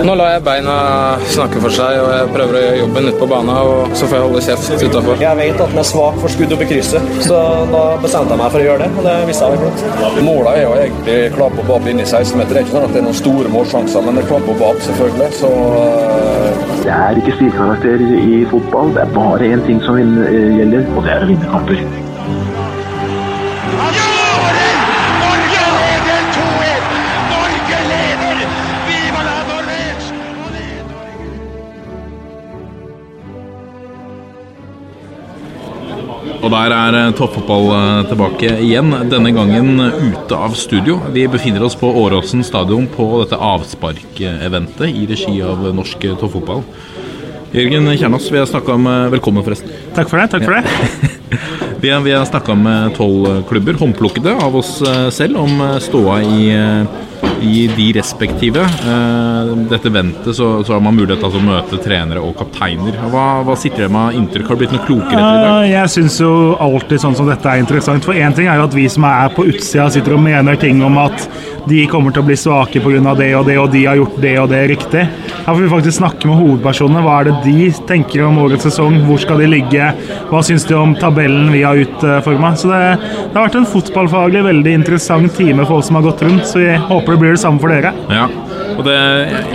Nå lar jeg beina snakke for seg, og jeg prøver å gjøre jobben ute på banen. Og så får jeg holde kjeft utafor. Jeg vet at den er svak for skudd opp i krysset, så da bestemte jeg meg for å gjøre det. Og det visste jeg var flott. Målet er jo egentlig klapp og bab inn i 16-meter. Det er ikke sånn at det er noen store målsjanser, men det er klapp og bab, selvfølgelig. Så uh... Det er ikke stilkarakter i fotball. Det er bare én ting som gjelder, og det er å vinne kamper. Og der er toppfotball tilbake igjen, denne gangen ute av studio. Vi befinner oss på Åråsen stadion på dette avsparkeventet i regi av norsk toppfotball. Jørgen Kjernas, vi har snakka om Velkommen, forresten. Takk for det. takk for det. vi har, vi har snakka med tolv klubber, håndplukkede av oss selv, om ståa i i de respektive. Dette ventet så, så har man mulighet til å møte trenere og kapteiner. Hva, hva sitter dere med inntrykk? Har du blitt noe klokere etter i dag? Jeg syns jo alltid sånn som dette er interessant. For én ting er jo at vi som er på utsida sitter og mener ting om at de kommer til å bli svake pga. det og det, og de har gjort det og det riktig. Her får vi faktisk snakke med hovedpersonene. Hva er det de tenker om årets sesong? Hvor skal de ligge? Hva syns de om tabellen vi har utforma? Så det, det, har vært en fotballfaglig veldig interessant time for oss som har gått rundt. Så vi håper det blir det samme for dere. Ja, og det,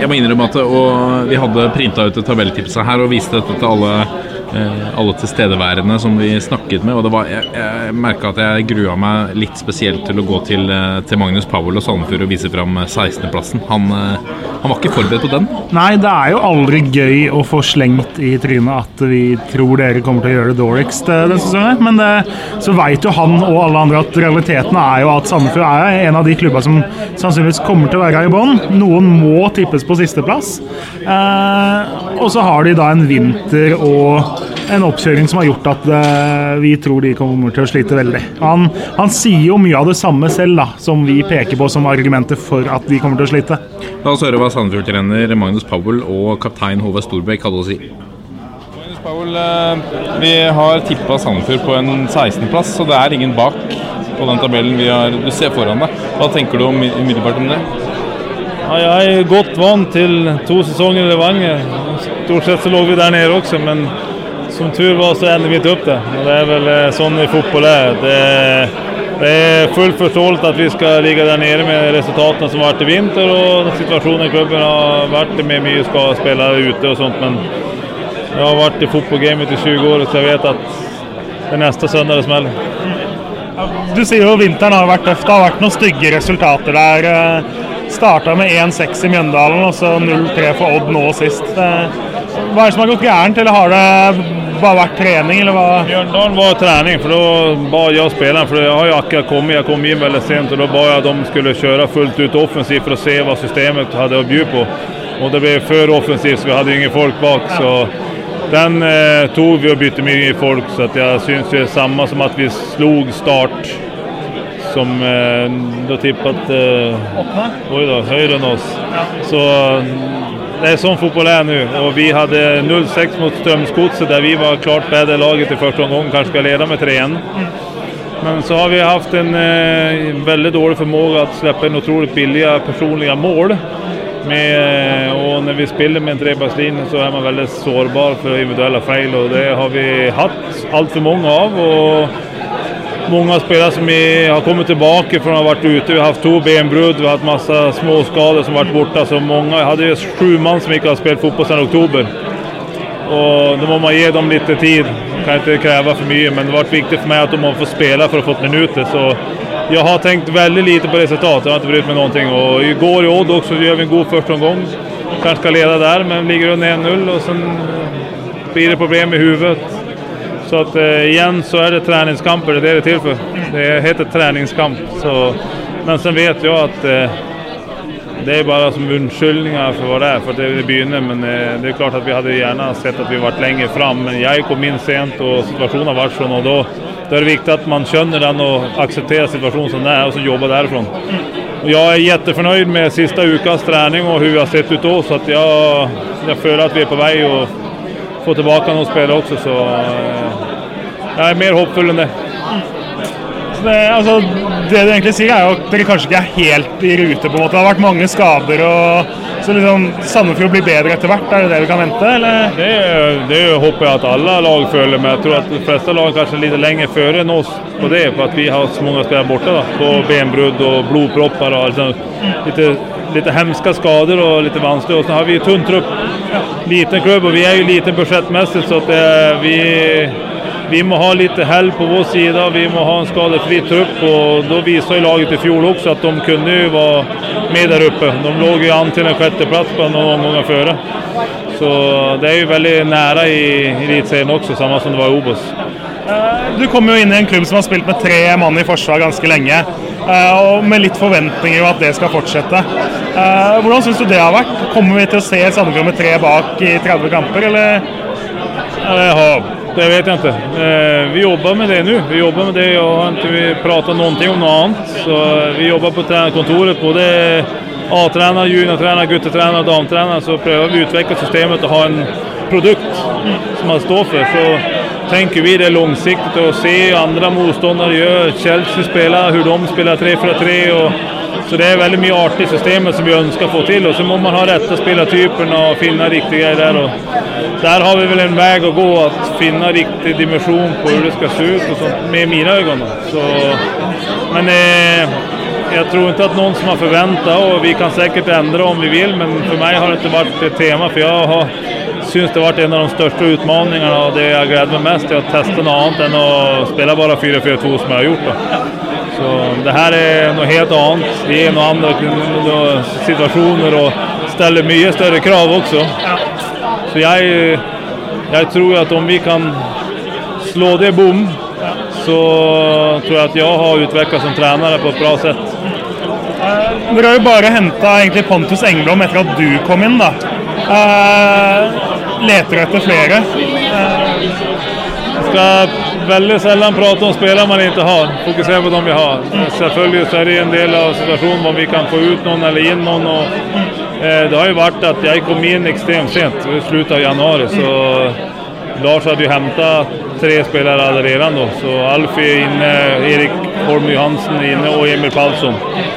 jeg må innrømme at og vi hadde printa ut tabelltipset her og viste dette til alle alle tilstedeværende som vi snakket med. Og det var, jeg, jeg merka at jeg grua meg litt spesielt til å gå til, til Magnus Powell og Sandefjord og vise fram 16.-plassen. Han, han, var ikke forberedt på den. Nei, det er jo aldri gøy å få slengt i trynet at vi tror dere kommer til å gjøre det dårligst denne sesongen. Men det, så veit jo han og alle andre at realiteten er jo at Sandefjord er en av de klubba som sannsynligvis kommer til å være i bånn. Noen må tippes på sisteplass. Eh, og så har de da en vinter og en oppkjøring som har gjort at uh, vi tror de kommer til å slite veldig. Han, han, sier jo mye av det samme selv, da, som vi peker på som argumenter for at de kommer til å slite. La oss høre hva Sandefjord-trener Magnus Powell og kaptein Håvard Storbekk hadde å si. Magnus Powell, uh, vi har tippa Sandefjord på en 16.-plass, så det er ingen bak på den tabellen vi har, du ser foran deg. Hva tenker du om, umiddelbart om det? Ja, jeg er godt vant til to sesonger i Levanger. Stort sett så lå vi der nede også, men som tur var så endte vi ikke opp det. Og det er vel sånn i fotball er. Det, det er fullt forståelig at vi skal ligge der nede med resultatene som har vært i vinter, og situasjonen i klubben har vært med mye skal spille ute og sånt, men jeg har vært i fotballgamet i 20 år, så jeg vet at det er neste søndag det smeller. Du sier jo vinteren har vært tøff. Det har vært noen stygge resultater der. Starta med 1-6 i Mjøndalen og så 0-3 for Odd nå sist. Hva er det som har gått gærent, eller har det bare vært trening? eller hva? Mjøndalen var trening, for da ba jeg spillerne for Jeg har jo akkurat kommet, jeg kom inn veldig sent, og da ba jeg at de skulle kjøre fullt ut offensivt for å se hva systemet hadde å by på. Og det ble for offensivt, så vi hadde ingen folk bak. så den eh, tog vi og bytte mye folk, så jeg syns det er samme som at vi slo Start som eh, da tippet eh, oi da, høyere enn oss. Så det er sånn fotball er nå. Og vi hadde 0-6 mot Strømsgodset, der vi var klart bedre laget i første omgang, kanskje skal lede med 3-1. Men så har vi hatt en eh, veldig dårlig formåga å slippe inn utrolig billige personlige mål. Med, og når vi spiller med en trebackslinje, så er man veldig sårbar for individuelle feil. og Det har vi hatt altfor mange av. og mange spillere som har kommet tilbake fra å ha vært ute. Vi har hatt to benbrudd, vi har hatt masse småskader som har vært borte. Så jeg hadde sju mann som ikke har spilt fotball siden oktober. Og Da må man gi dem litt tid. Man kan ikke kreve for mye, men det har viktig for meg at de må få spille for å få minutter. Så jeg har tenkt veldig lite på resultatet. Jeg har ikke brydd meg noe. I går i Odd også gjør vi en god første omgång. Kanskje skal lede der, men ligger under 1-0. og så blir det problem i hodet. Så at, uh, igjen så er det treningskamper, det er det det til for. Det heter treningskamp. Så, men så vet jeg at uh, det er bare som unnskyldninger for hva det er, for det, begynner. Men uh, det er klart at vi hadde gjerne sett at vi var lenger fram. Men jeg kom inn sent, og situasjonen vært sånn. og da, er det viktig at man skjønner den og aksepterer situasjonen som den er, og så jobber derfra. Jeg er kjempefornøyd med siste ukas trening og hvordan vi har sett ut da. Så jeg, jeg føler at vi er på vei. og få tilbake noen spillere også, så jeg er mer håpfull enn det. Det, altså, det du egentlig sier, er jo at dere kanskje ikke er helt i rute. på en måte. Det har vært mange skader. og så liksom Sandefjord blir bedre etter hvert. Er det det vi kan vente? eller? Det, det håper jeg at alle lag føler, men jeg tror at de fleste lag kanskje litt lenger før enn oss på det. For at vi har så mange spillere borte. da, På benbrudd og blodpropper og liksom, litt, litt hemske skader og litt vanskelig. Og så har vi tunn trupp. Liten klubb, og vi er jo liten budsjettmessig, så at eh, vi vi må ha litt hell på vår side, vi må ha en skadefri trupp. og Da viser laget i fjor også at de kunne jo være med der oppe. De lå jo an til en sjetteplass noen ganger før. Så det er jo veldig nære i Eliteserien også, samme som det var i Obos. Du kommer jo inn i en klubb som har spilt med tre mann i forsvar ganske lenge. Og med litt forventninger om at det skal fortsette. Hvordan syns du det har vært? Kommer vi til å se Sandefjord med tre bak i 30 kamper, eller? Ja, det vet jeg inte. Eh, vi jobber med det nå. Vi jobber med det. og vi pratat någonting om noe annet. Så vi jobber på trenerkontoret. både A-trener, juniortrener, guttetrener og dametrener. Så prøver vi å utvikle systemet og ha en produkt som man står for. Så tänker vi det långsiktigt och se andra motståndare gör. Chelsea spelar, hur de spelar 3-4-3 så det er veldig mye artig i systemet som vi ønsker å få til. Og så må man ha rette spillertypene og finne riktige der. och der har vi vel en vei å gå, å finne riktig dimensjon på hur det skal se ut, och sånt, med mine ögon. Så, men eh, jeg tror ikke at noen som har förväntat og vi kan sikkert endre om vi vil, men for meg har det ikke vært et tema. For jeg har syns det har vært en av de største utfordringene, og det jeg gleder meg mest til å teste noe annet enn å spille bare 4-4-2 som jeg har gjort. Da. Så det her er noe helt annet. Vi er noen andre situasjoner og stiller mye større krav også. Så jeg, jeg tror at om vi kan slå det bom, så tror jeg at jeg har utvikla som trener på et bra sett. Dere har jo bare henta Pontus Engblom etter at du kom inn. da. Uh, leter etter flere. Jeg skal veldig sjelden prate om spillere man ikke har. Fokusere på dem vi har. Selvfølgelig er det en del av situasjonen om vi kan få ut noen eller inn noen. Og, eh, det har jo vært at jeg kom inn ekstremt sent, i slutten av januar. Så Lars hadde jo henta tre spillere allerede. Så Alf er inne, Erik Holm Johansen er inne og Emil Palsson.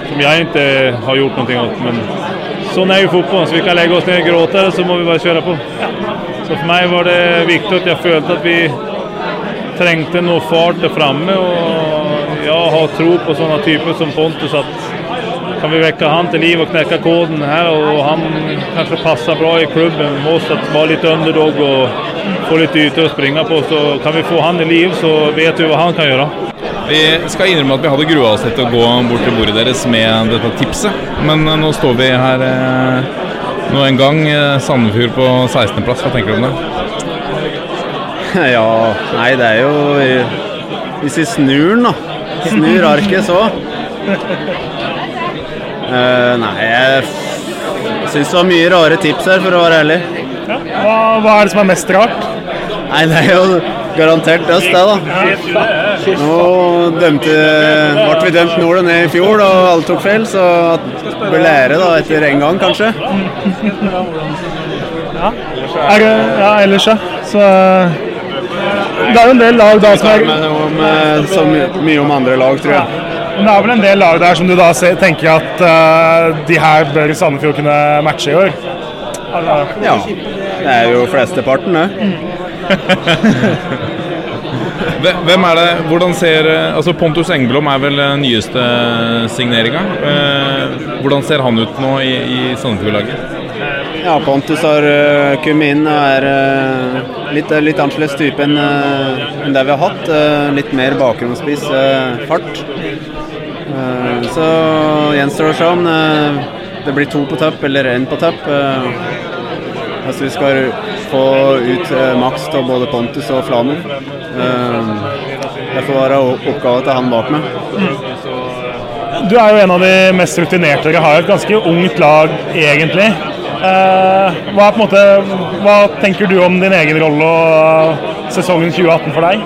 Som jeg ikke har gjort noe åt. Sånn er jo fotballen. Så vi kan legge oss ned og gråte, så må vi bare kjøre på. Så for meg var det viktig at jeg følte at vi trengte noe fart der framme. Og jeg har tro på sånne typer som Pontus. at kan vi vekke han til liv og knekke koden her, og han kanskje passer bra i klubben med oss, at være litt underdog og få litt yter å springe på, så kan vi få han i liv, så vet vi hva han kan gjøre. Vi skal innrømme at vi hadde grua oss til å gå bort til bordet deres med dette tipset, men nå står vi her eh, nå en gang. Eh, Sandefjord på 16.-plass, hva tenker du om det? Ja, nei det er jo Hvis vi snur den, da. Snur arket så. Uh, nei, jeg syns det var mye rare tips her, for å være ærlig. Ja. Hva, hva, er det som er mest rart? Nei, det er jo garantert øst, det, da. Nå dømte, ble vi dømt nord og ned i fjor, og alle tok feil, så bør lære da, etter en gang, kanskje. Ja, er, ja ellers, ja. Så det er jo en del lag da som er om, Så mye om andre lag, tror jeg. Men det er vel en del lag der som du da tenker at uh, de her bør Sandefjord kunne matche i år? Ja. Det er jo flesteparten, det. Hvem er det, hvordan ser altså Pontus Engblom er vel nyeste signeringa. Hvordan ser han ut nå i, i Sandefjord-laget? Ja, Pontus har kommet inn og er litt, litt annerledes type enn det vi har hatt. litt mer bakgrunnsspiss, fart. Så gjenstår det å se om det blir to på topp eller én på topp. altså vi skal få ut maks av både Pontus og Flamur. det får være oppgaven til han bak meg. Du er jo en av de mest rutinerte. Dere har et ganske ungt lag, egentlig. Eh, hva, måte, hva, tenker du om din egen rolle og sesongen 2018 for deg?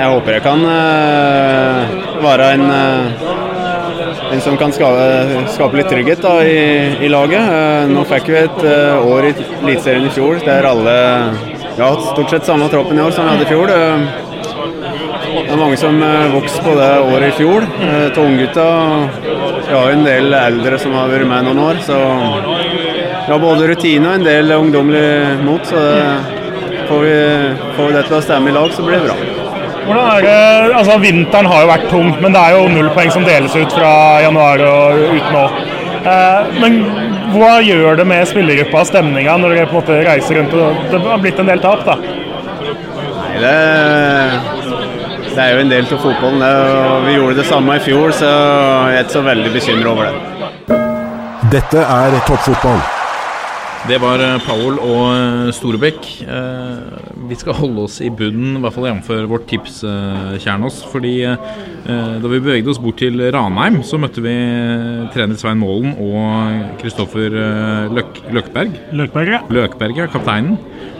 Jeg håper jeg kan uh, være en, uh, en, som kan skape, skape litt trygghet da, i, i, laget. Uh, nå fikk vi et år i Eliteserien i fjor der alle ja, stort sett samme troppen i år som vi hadde i fjor. Det er mange som eh, vokste på det året i fjor. Til unggutta. Vi har jo en del eldre som har vært med noen år, så vi har både rutine og en del ungdommelig mot. Så får, vi, får vi det til å stemme i lag, så blir det bra. Hvordan er det, altså Vinteren har jo vært tung, men det er jo null poeng som deles ut fra januar og ut nå. Eh, men hva gjør det med spillergruppa og stemninga når dere på en måte reiser rundt og det har blitt en del tap? da? Nei, det, det er jo en del av fotballen. det, og Vi gjorde det samme i fjor, så jeg er ikke så veldig bekymra over det. Dette er toppfotball. Det var eh, Powell og eh, Storebekk. Eh, Vi skal holde oss i bunnen, i hvert fall jf. vårt tips, Kjernås. Fordi da vi bevegde oss bort til Ranheim, så møtte vi trener Svein Målen og Kristoffer Løk Løkberg. Løkberg, ja. Løkberg, ja, kapteinen.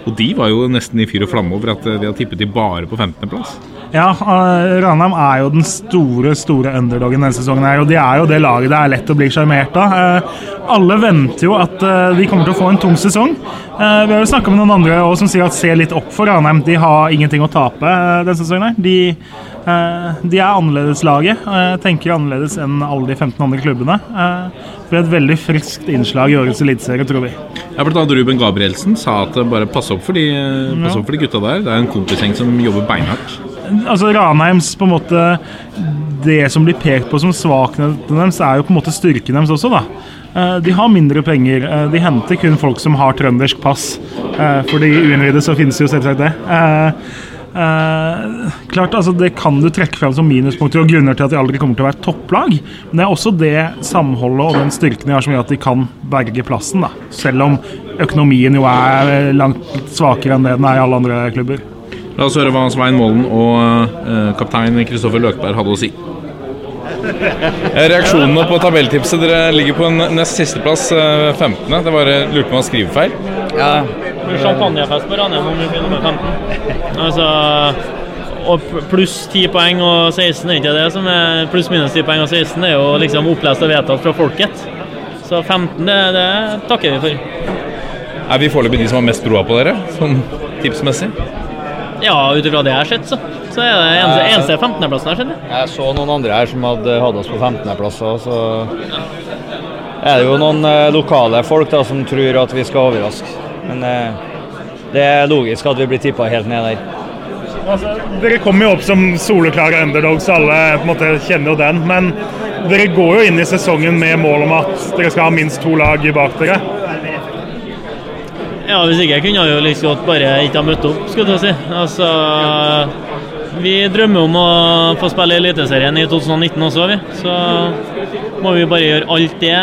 Og de var jo nesten i fyr og flamme over at eh, de har tippet de bare på 15.-plass. Ja, eh, Ranheim er jo den store store underdogen denne sesongen. her, og De er jo det laget det er lett å bli sjarmert av. Eh, Alle venter jo at de kommer til å få en tung sesong. Vi har jo snakka med noen andre også, som sier at se litt opp for Ranheim. De har ingenting å tape denne sesongen. her. De, de er annerledeslaget. eh, Tenker annerledes enn alle de 15 andre klubbene. Eh, Det blir et veldig friskt innslag i årets eliteserie, tror vi. Ja, blant annet Ruben Gabrielsen sa at eh, bare pass opp for de, eh, pass opp for de gutta der. Det er en kompisgjeng som jobber beinhardt. altså Ranheims på en måte Det som blir pekt på som svakheten deres, er jo på en måte styrken deres også. da Eh, De har mindre penger. Eh, De henter kun folk som har trøndersk pass. Eh, For de uinnvidde så finnes jo selvsagt det. Eh, eh, klart, altså Det kan du trekke fram som minuspunkter og grunner til at de aldri kommer til å være topplag. Men det er også det samholdet og den styrken de har som gjør at de kan berge plassen. da Selv om økonomien jo er langt svakere enn det den er i alle andre klubber. La oss høre hva Svein Målen og eh, kaptein Kristoffer Løkberg hadde å si. Reaksjonene på tabelltipset. Dere ligger på en nest sisteplass, eh, 15. Det var eh, lurte på om det var skrivefeil. Ja. Champagnefest på Ranheim om vi begynner med 15. Altså og pluss 10 poeng og 16 er ikke det som er pluss minus 10 poeng og 16 er jo liksom opplest og vedtatt fra folket. Så 15, det, det takker vi for. Er vi foreløpig de som har mest troa på dere, sånn tipsmessig? Ja, ut ifra det jeg har sett, så, så er det eneste, eneste 15.-plassen jeg har sett. Jeg så noen andre her som hadde hatt oss på 15.-plass òg, så er det jo noen eh, lokale folk da som tror at vi skal overraske. Men eh, det er logisk at vi blir tippa helt ned der. Altså, dere kommer jo opp som soleklare underdogs, alle på en måte kjenner jo den. Men dere går jo inn i sesongen med mål om at dere skal ha minst to lag bak dere. Ja, hvis ikke jeg kunne jeg jo liksom godt bare ikke ha møtt opp, skulle jeg si. Altså, vi drømmer om å få spille i Eliteserien i 2019 også, vi. Så må vi bare gjøre alt det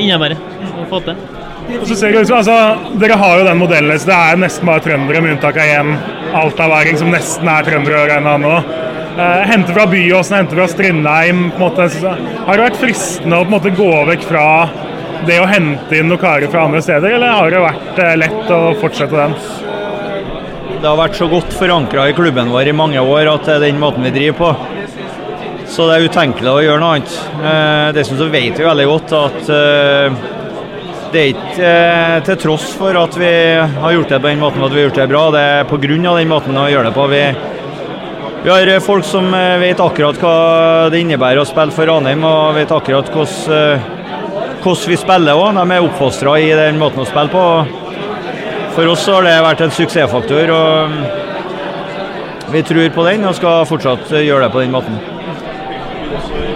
innebærer å få til. Og så ser det altså, Dere har jo den modellen, så det er nesten bare trøndere, med unntak av én altaværing som nesten er trøndere og en nå. Eh, hente fra Byåsen, hente fra Strindheim. på en måte. Har det vært fristende å på måte gå vekk fra det å hente inn noen karer fra andre steder, eller har det vært eh, lett å fortsette den? Det har vært så godt forankra i klubben vår i mange år at det er den måten vi driver på. Så det er utenkelig å gjøre noe annet. Det Dessuten så vet vi veldig godt at eh, det er ikke eh, til tross for at vi har gjort det på den måten at vi har gjort det bra, det er pga. den måten å gjøre det på. Vi, vi har eh, folk som eh, vet akkurat hva det innebærer å spille for Ranheim, og vet akkurat hvordan, vi spiller òg. De er oppfostra i den måten å spille på. For oss har det vært en suksessfaktor, og mm, vi tror på den og skal fortsatt gjøre det på den måten.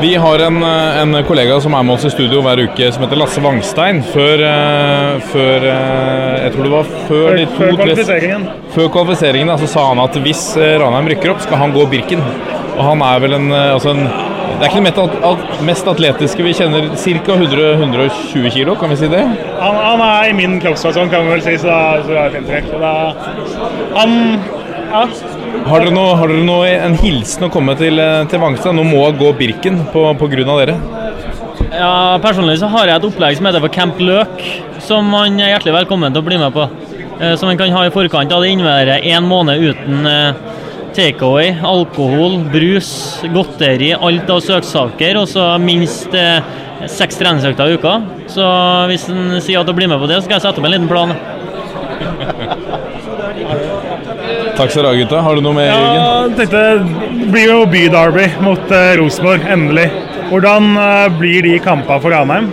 Vi har en, eh, en kollega som er med oss i studio hver uke, som heter Lasse Wangstein. Før, eh, før eh, Jeg tror det var før, de to Før kvalifiseringen. Før kvalifiseringen så sa han at hvis Ranheim rykker opp, skal han gå Birken. Og han er vel en, altså en Det er ikke det mest, at- at- mest atletiske vi kjenner. Ca. 100-120 kilo, kan vi si det? Han, han er i min kroppsfasong, kan vi vel si, så, da- så det er fint trekk. Han ja. Har dere, noe, har dere noe, en hilsen å komme til, eh, til Vangstad? Nå må gå Birken på, på grunn av dere. Ja, Personlig så har jeg et opplegg som heter for Camp Løk, som man er hjertelig velkommen til å bli med på. Eh, Som man kan ha i forkant av det innebærer én måned uten eh, takeaway, alkohol, brus, godteri, alt av søksaker, og så minst seks treningsøkter i uka. Så hvis en sier at du blir med på det, så skal jeg sette opp en liten plan. Takk skal du ha, gutta. Har du noe med, Jørgen? Ja, tenkte, det blir jo byderby mot uh, Rosenborg, endelig. Hvordan uh, blir de kampene for Ranheim?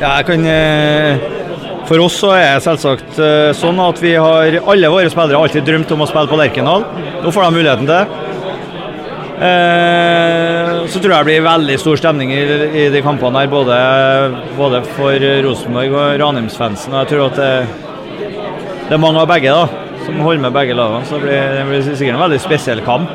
Ja, jeg kan uh, For oss så er det selvsagt sånn at vi har alle våre spillere har alltid drømt om å spille på Lerkendal. Nå får de muligheten til det. Eh, Så tror jeg det blir veldig stor stemning i, i de kampene her, både, både for Rosenborg og Ranheimsfansen. Og jeg tror at det, det er mange av begge da, som holder med begge lagene, så det blir, det blir sikkert en veldig spesiell kamp.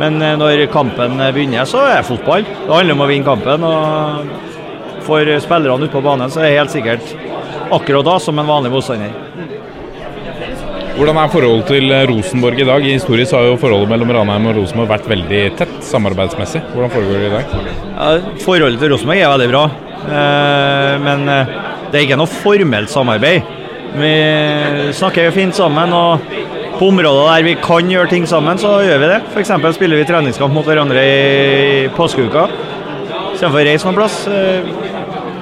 Men eh, når kampen begynner, så er det fotball. Det handler om å vinne kampen. og For spillerne ute på banen så er det helt sikkert akkurat da som en vanlig motstander. Hvordan er forholdet til eh, Rosenborg i dag? I Historisk har jo forholdet mellom Ranheim og Rosenborg vært veldig tett samarbeidsmessig. Hvordan foregår det i dag? Ja, forholdet til Rosenborg er veldig bra, eh, men eh, det er ikke noe formelt samarbeid. Vi snakker jo fint sammen, og på områder der vi kan gjøre ting sammen, så gjør vi det. F.eks. spiller vi treningskamp mot hverandre i påskeuka istedenfor å reise noen plass. Eh,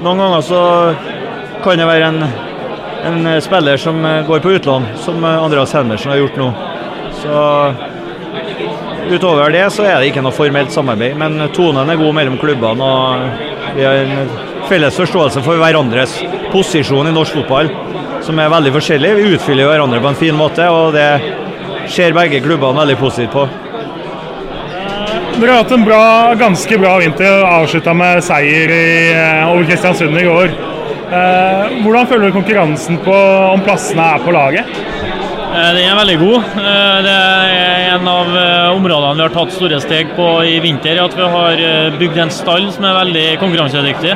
Noen ganger så kan det være en, en spiller som eh, går på utlån, som eh, Andreas Helmersen har gjort nå. Så Utover det så er det ikke noe formelt samarbeid, men tonen er god mellom klubbene. og Vi har en felles forståelse for hverandres posisjon i norsk fotball, som er veldig forskjellig. Vi utfyller hverandre på en fin måte, og det ser begge klubbene veldig positivt på. Dere har hatt en bra, ganske bra vinter og avslutta med seier i, eh, over Kristiansund i går. Eh, hvordan føler du konkurransen på om plassene er på laget? Eh, Den er veldig god. Eh, Det er en av eh, områdene vi har tatt store steg på i vinter. At vi har bygd en stall som er veldig konkurransedyktig.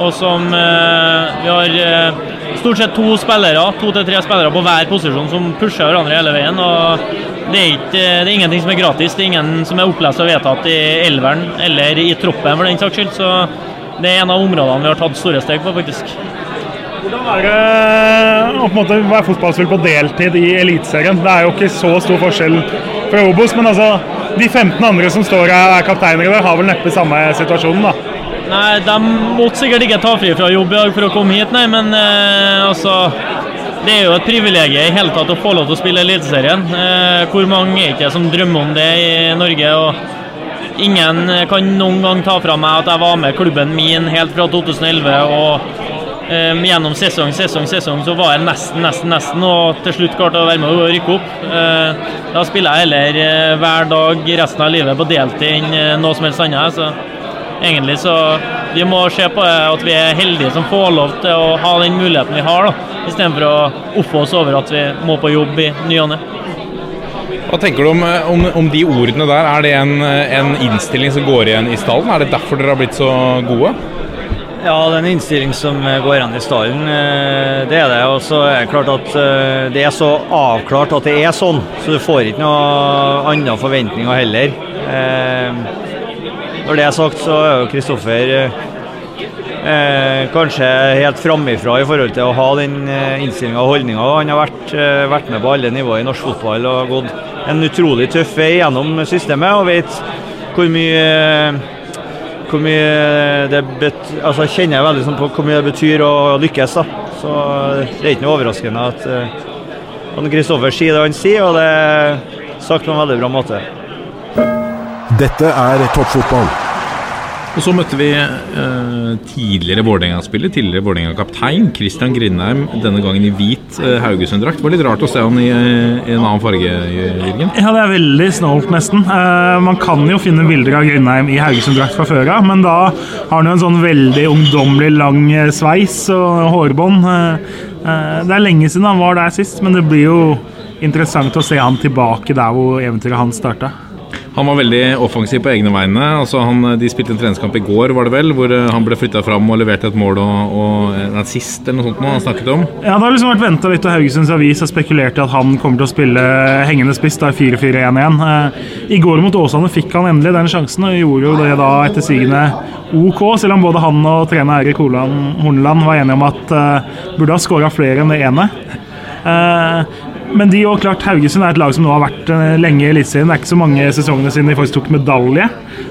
Og som vi har stort sett to spillere, to til tre spillere på hver posisjon som pusher hverandre hele veien. og det er, ikke, det er ingenting som er gratis. Det er ingen som er opplest og vedtatt i elveren eller i troppen for den saks skyld. Så det er en av områdene vi har tatt store steg på, faktisk. Hvordan er det å være fotballspiller på deltid i Eliteserien? Det er jo ikke så stor forskjell fra Obos, men altså, de 15 andre som står her er kapteiner i dag, har vel neppe samme situasjonen, da. Nei, de måtte sikkert ikke ta fri fra jobb i dag for å komme hit, nei, men eh, altså Det er jo et privilegium i hele tatt å få lov til å spille Eliteserien. Eh, hvor mange er ikke som drømmer om det i Norge? og Ingen kan noen gang ta fra meg at jeg var med klubben min helt fra 2011. og eh, Gjennom sesong, sesong, sesong så var jeg nesten, nesten, nesten, og til slutt klarte å være med å rykke opp. Uh, da spiller jeg heller uh, hver dag resten av livet på deltid enn uh, noe som helst annet. så egentlig så vi må se på at vi er heldige som får lov til å ha den muligheten vi har, da, istedenfor å offe oss over at vi må på jobb i ny og ne. Hva tenker du om, eh, om, om de ordene der? Er det en, en innstilling som går igjen i stallen? Er det derfor dere har blitt så gode? Ja, det er en innstilling som eh, går igjen i stallen. eh, Det er det. Og så er det klart at eh, det er så avklart at det er sånn, så du får ikke noe andre forventninger heller. Eh, Når det er sagt, så er jo Kristoffer eh, kanskje helt framifra i forhold til å ha den innstillinga og holdninga. Han har vært, eh, vært med på alle nivåer i norsk fotball og gått en utrolig tøff vei gjennom systemet og vet hvor mye hvor mye det betyr, altså jeg veldig sånn på hvor mye det betyr å lykkes. da. Så Det er ikke noe overraskende at uh, Kristoffer sier det han sier, og det er sagt på en veldig bra måte. Dette er toppfotball. Og så møtte vi eh, tidligere Vålerenga-spiller, tidligere Vålerenga-kaptein Christian Grindheim, denne gangen i hvit eh, Haugesund-drakt. Det var litt rart å se han i, eh, i en annen farge, Jørgen. Ja, det er veldig snålt, nesten. Eh, man kan jo finne bilder av Grindheim i Haugesund-drakt fra før av, men da har han jo en sånn veldig ungdommelig lang eh, sveis og hårbånd. Eh, det er lenge siden han var der sist, men det blir jo interessant å se han tilbake der hvor eventyret hans starta. Han var veldig offensiv på egne vegne. Altså han, de spilte en treningskamp i går, var det vel, hvor eh, han ble flytta fram og leverte et mål og, og en assist eller noe sånt noe han snakket om. Ja, Det har liksom vært venta litt, og Haugesunds Avis har spekulert i at han kommer til å spille hengende spiss da i 4-4-1-1. Eh, I går mot Åsane fikk han endelig den sjansen, og gjorde jo det da etter sigende OK, selv om både han og trener Holand- Horneland var enige om at uh, burde ha skåra flere enn det ene. Eh, men de og klart Haugesund er et lag som nå har vært eh, lenge i Eliteserien. Det er ikke så mange sesongene siden de faktisk tok medalje.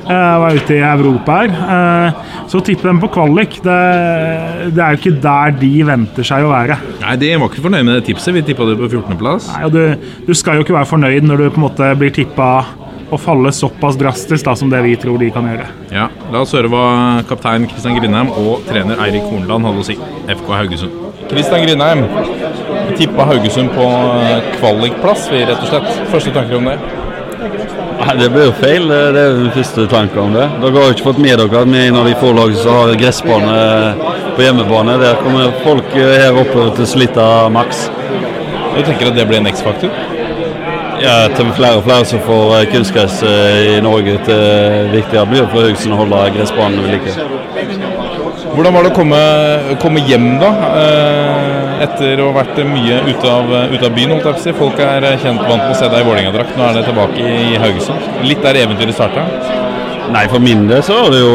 og var ute i Europa her. Så å tippe dem på kvalik. Det, det, er jo ikke der de venter seg å være. Nei, De var ikke fornøyd med det tipset. Vi tippa det på 14.-plass. Nei, du, du, skal jo ikke være fornøyd når du på en måte blir tippa å falle såpass drastisk da, som det vi tror de kan gjøre. Ja, La oss høre hva kaptein Kristian Grindheim og trener Eirik Hornland hadde å si. FK Haugesund. Kristian Grindheim, vi tippa Haugesund på kvalikplass, vi rett og slett. Første tanker om det? Nei, Det blir jo feil. Det er den første tanken om det. Dere har jo ikke fått med dere at vi er en av de få lagene som har gressbane på hjemmebane. Der kommer folk her oppe til å slite maks. Du tenker at det blir en X-faktor? Ja, til flere og flere som får eh, kunstgress eh, i Norge. til viktigere blir det for Haugesund å holde gressbanen ved like. Hvordan var det å komme, komme hjem, da? Eh, etter å ha vært mye ute av, ute av byen, holdt jeg si. Folk er kjent vant med å se deg i Vålerenga-drakt. Nå er det tilbake i Haugesund. Litt der eventyret starta? Nei, for min del så er det jo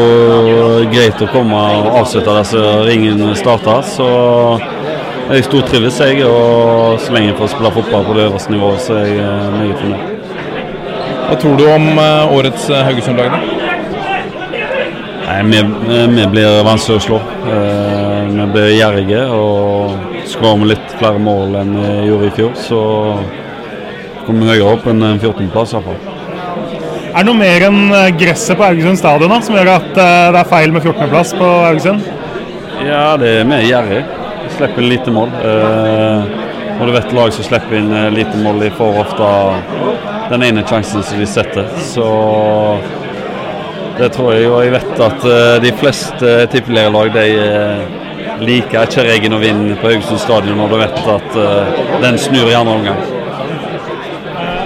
greit å komme og avslutte disse ringen starta. Så jeg stortrives, jeg. Og så lenge jeg får spille fotball på det øverste nivået, så er jeg mye meget fornøyd. Hva tror du om eh, årets eh, Haugesund-lag, da? Nei, vi, vi, blir vanskelig å slå. Vi blir gjerrige og skårer med litt flere mål enn vi gjorde i fjor. Så kommer vi høyere opp enn en 14.-plass iallfall. Er det noe mer enn gresset på Haugesund stadion da, som gjør at det er feil med 14.-plass på Haugesund? Ja, det er mer gjerrig slipper inn lite mål. Eh, når du vet lag som slipper inn eh, lite mål, de får ofte den ene sjansen som de setter. Så det tror jeg. Og jeg vet at eh, de fleste tippelederlag de liker ikke regn og vind på Haugesund stadion når du vet at den snur i andre omgang.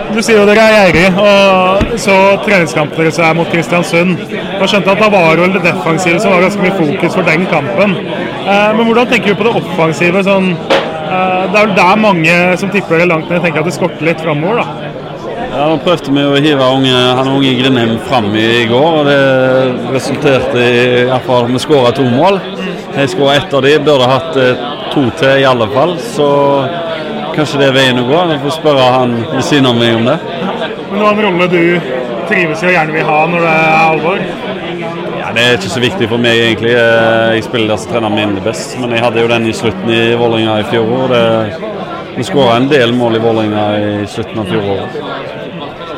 Du sier jo dere er gjerrig, og så treningskampen deres er mot Kristiansund. Jeg skjønte at da var det defensive som var ganske mye fokus for den kampen. Eh, men hvordan tenker du på det offensive? Sånn, eh, det er vel der mange som tipper det langt ned, tenker at det skorter litt framover, da? Ja, Nå prøvde vi å hive unge, han unge Grindheim fram i går, og det resulterte i fall vi skåra to mål. Jeg skåra ett av de, burde hatt eh, to til i alle fall. Så kanskje det er veien å gå. Jeg får spørre han ved siden av meg om det. Men det var en rolle du trives i og gjerne vil ha når det er alvor? Ja, Det er ikke så viktig for meg, egentlig. Jeg spiller der som treneren min best. Men jeg hadde jo den i slutten i Vålerenga i fjor. Og det, vi skåra en del mål i Vålerenga i slutten av fjoråret.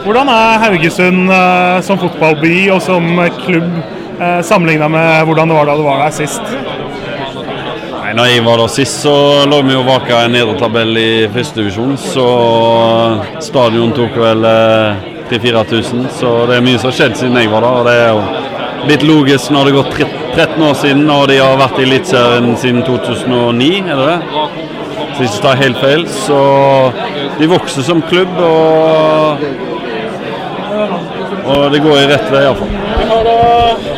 Hvordan er Haugesund eh, som fotballby og som klubb eh, sammenligna med hvordan det var da du var der sist? Nei, når jeg var der sist, så lå vi jo vaka en nedre tabell i førstedivisjon. Så stadion tok vel 3000-4000. Eh, så det er mye som har skjedd siden jeg var der. og det er jo litt logisk når det har gått 13 år siden, og de har vært i Eliteserien siden 2009, er det det? Så ikke tar helt feil. Så de vokser som klubb, og, og det går i rett vei iallfall.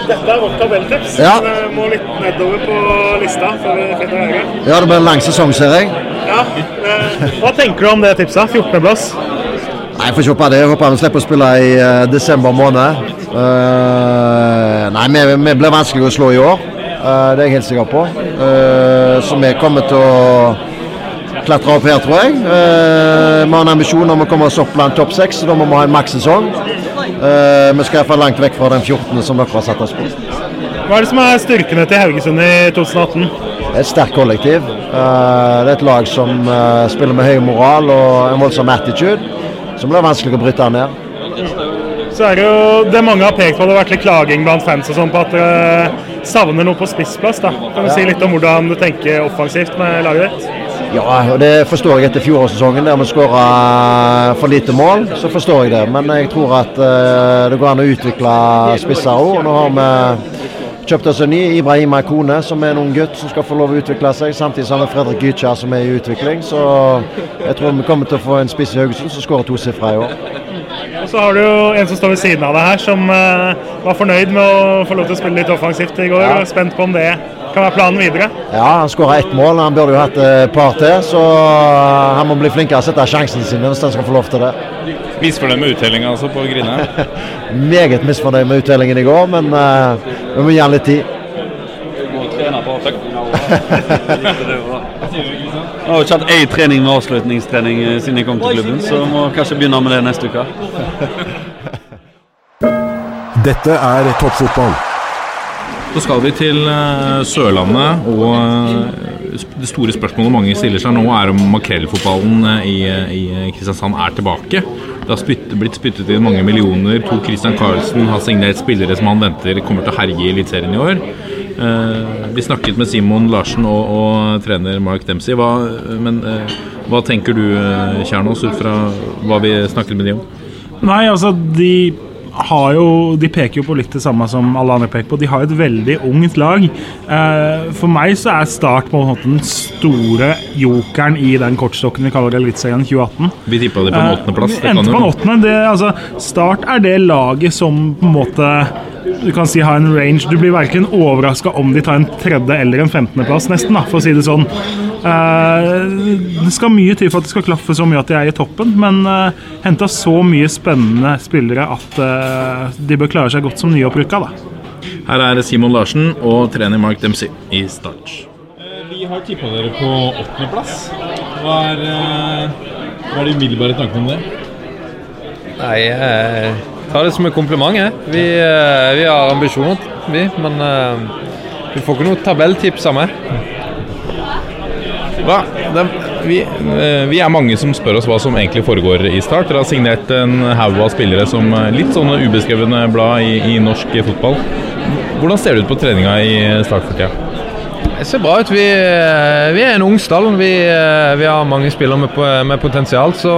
Dette er vårt tabelltips. Ja. Vi må litt nedover på lista før vi finner Høyre. Ja, det blir en lang sesong, ser jeg. Ja. eh, Hva tenker du om det tipset? 14.-plass? Nei, Jeg får ikke håpe det. Jeg håper vi slipper å spille i uh, desember måned. Eh, nei, vi, vi blir vanskelig å slå i år. Eh, det er jeg helt sikker på. Eh, så vi kommer til å klatre opp her, tror jeg. Eh, vi har en ambisjon om å komme oss opp blant topp seks, så da må vi ha en makssesong. Eh, vi skal iallfall langt vekk fra den 14. som dere har satt oss på. Hva er det som er styrkene til Haugesund i 2018? Det er et sterkt kollektiv. Eh, det er et lag som eh, spiller med høy moral og en voldsom attitude, som blir vanskelig å bryte ned. Så er det jo det mange har pekt på, det har vært litt klaging blant fans og sånn på at dere savner noe på spissplass. da. Kan du si litt om hvordan du tenker offensivt med laget ditt? Ja, og det forstår jeg etter fjorårssesongen, der vi skåra for lite mål. Så forstår jeg det. Men jeg tror at eh, det går an å utvikle spisser òg. Nå har vi kjøpt oss en ny, Ibrahima Kone, som er en ung gutt som skal få lov å utvikle seg. Samtidig som Fredrik Gytkjær som er i utvikling. Så jeg tror vi kommer til å få en spiss i Haugesund som skårer tosifra i år. Og så har du jo en som står ved siden av deg her, som eh, var fornøyd med å få lov til å spille litt offensivt i går. Ja. og er Spent på om det kan være planen videre. Ja, han skåra ett mål. Han burde jo hatt et par til, så han må bli flinkere til å sette sjansene sine hvis han skal få lov til det. Misfornøyd med uttellinga altså på Grine? Meget misfornøyd med uttellingen i går, men uh, vi må gi han litt tid. God trener på. Takk. Jeg har ikke hatt én trening med avslutningstrening eh, siden jeg kom til klubben, så må kanskje begynne med det neste uke. Dette er toppfotball. Så skal vi til eh, Sørlandet, og eh, det store spørsmålet mange stiller seg nå, er om makrellfotballen i, i Kristiansand er tilbake. Det har spyttet, blitt spyttet inn mange millioner. Tor Christian Karlsen har signert spillere som han venter kommer til å herje i Eliteserien i år. Eh, vi snakket med Simon Larsen og, og trener Mark Dempsey. Hva, men eh, hva tenker du, eh, Kjernos, ut fra hva vi snakket med de om? Nei, altså, de har jo De peker jo på litt det samme som alle andre peker på. De har et veldig ungt lag. Eh, for meg så er Start på en måte den store jokeren i den kortstokken vi kaller Eliteserien 2018. Vi tippa de på en Eh, åttendeplass. vi endte på en åttende. Det, altså, Start er det laget som på en måte du kan si har en range. Du blir verken overraska om de tar en tredje eller en femtendeplass, nesten, da, for å si det sånn. Eh, det skal mye til for at det skal klaffe så mye at de er i toppen, men uh, henta så mye spennende spillere at eh, de bør klare seg godt som nyopprykka, da. Her er Simon Larsen og trener Mark Dempsey i Start. Vi har tippa dere på åttendeplass. Hva er, eh, hva er de umiddelbare tankene om det? Nei, jeg tar det som et kompliment. jeg. Vi, eh, vi har ambisjoner, vi. Men eh, vi får ikke noe tabelltips av meg. Hva? Det, vi, eh, vi er mange som spør oss hva som egentlig foregår i Start. Dere har signert en haug av spillere som eh, litt sånne ubeskrevne blad i, i norsk fotball. Hvordan ser det ut på treninga i Start for tida? Det ser bra ut. Vi, eh, vi er en ung stall. Vi, vi har mange spillere med, med potensial. Så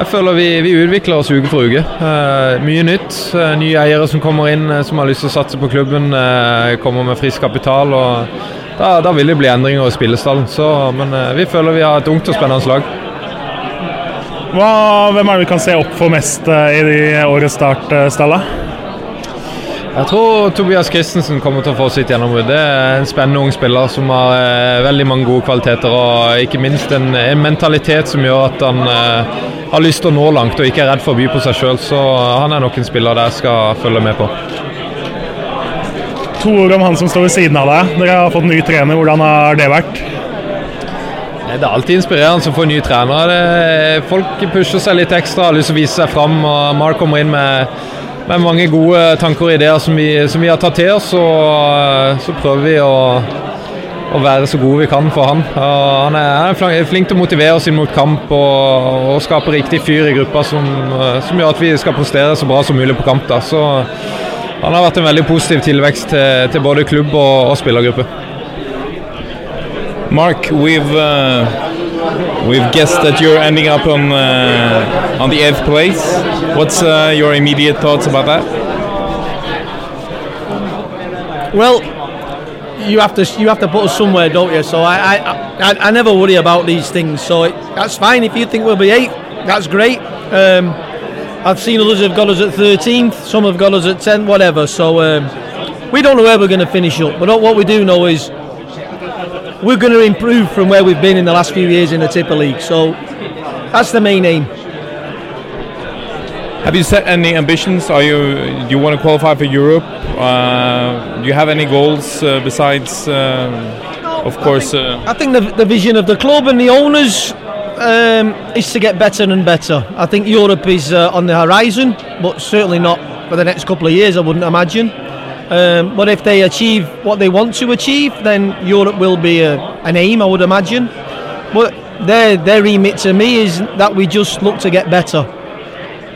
jeg føler vi, vi utvikler oss uke for uke. Eh, mye nytt. Nye eiere som kommer inn som har lyst til å satse på klubben. eh, kommer med frisk kapital. og da, da vil det bli endringer i spillestallen. Så, men eh, vi føler vi har et ungt og spennende lag. Hva, hvem er det vi kan se opp for mest eh, i de årets startstalla? Jeg tror Tobias Christensen kommer til å få sitt gjennombrudd. Det er en spennende ung spiller som har eh, veldig mange gode kvaliteter og ikke minst en, en mentalitet som gjør at han eh, har lyst til å nå langt og ikke er redd for å by på seg sjøl. Så han er nok en spiller der jeg skal følge med på. To ord om han som står ved siden av deg. Dere har fått ny trener. Hvordan har det vært? Det er alltid inspirerende å få nye trenere. Det, folk pusher seg litt ekstra, har lyst til å vise seg fram. og Mark kommer inn med, med mange gode tanker og ideer som vi, som vi har tatt til oss. Og så prøver vi å, å være så gode vi kan for han. Og han er, flink til å motivere oss inn mot kamp og, og skape riktig fyr i gruppa som, som gjør at vi skal prestere så bra som mulig på kamp. Da. Så han har vært en veldig positiv tilvekst til, til både klubb og, og spillergruppe. Mark, we've uh, we've guessed that you're ending up on uh, on the eighth place. What's uh, your immediate thoughts about that? Well, you have to you have to put us somewhere, don't you? So I I, I, I never worry about these things. So it, that's fine if you think we'll be eight. That's great. Um, I've seen others have got us at 13th. Some have got us at 10th. Whatever. So um, we don't know where we're going to finish up. But what we do know is we're going to improve from where we've been in the last few years in the Tipper League. So that's the main aim. Have you set any ambitions? Are you do you want to qualify for Europe? Uh, do you have any goals uh, besides, uh, of course? Uh, I think the, the vision of the club and the owners um, is to get better and better. I think Europe is uh, on the horizon, but certainly not for the next couple of years, I wouldn't imagine. Um, but if they achieve what they want to achieve, then Europe will be a, an aim, I would imagine. But their, their remit to me is that we just look to get better.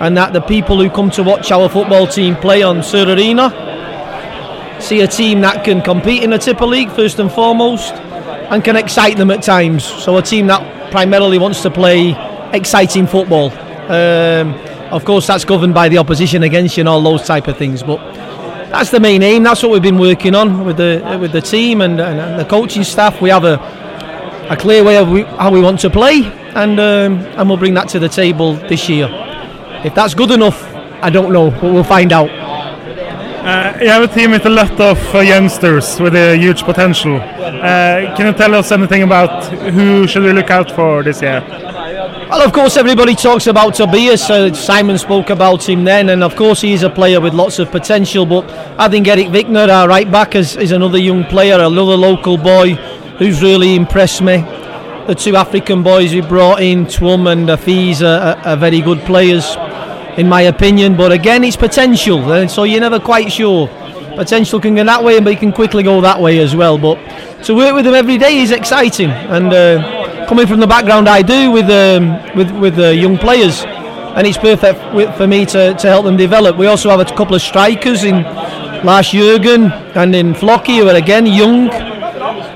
And that the people who come to watch our football team play on Sur Arena see a team that can compete in the Tipper League first and foremost and can excite them at times. So a team that primarily wants to play exciting football. Um, of course, that's governed by the opposition against you and all those type of things. But that's the main aim. That's what we've been working on with the with the team and, and, the coaching staff. We have a a clear way of we, how we want to play, and um, and we'll bring that to the table this year. If that's good enough, I don't know, but we'll find out. Uh, you have a team with a lot of uh, youngsters with a huge potential. Uh, can you tell us anything about who should we look out for this year? Well, of course, everybody talks about Tobias. Uh, Simon spoke about him then, and of course, he's a player with lots of potential. But I think Eric Vickner, our right back, is, is another young player, another local boy who's really impressed me. The two African boys we brought in, Twum and Afiz, are, are very good players, in my opinion. But again, it's potential, and so you're never quite sure. Potential can go that way, but it can quickly go that way as well. But to work with them every day is exciting, and. Uh, coming from the background I do with um, with with uh, young players, and it's perfect for me to, to help them develop. We also have a couple of strikers in Lars Jürgen and in Flocky who are again young.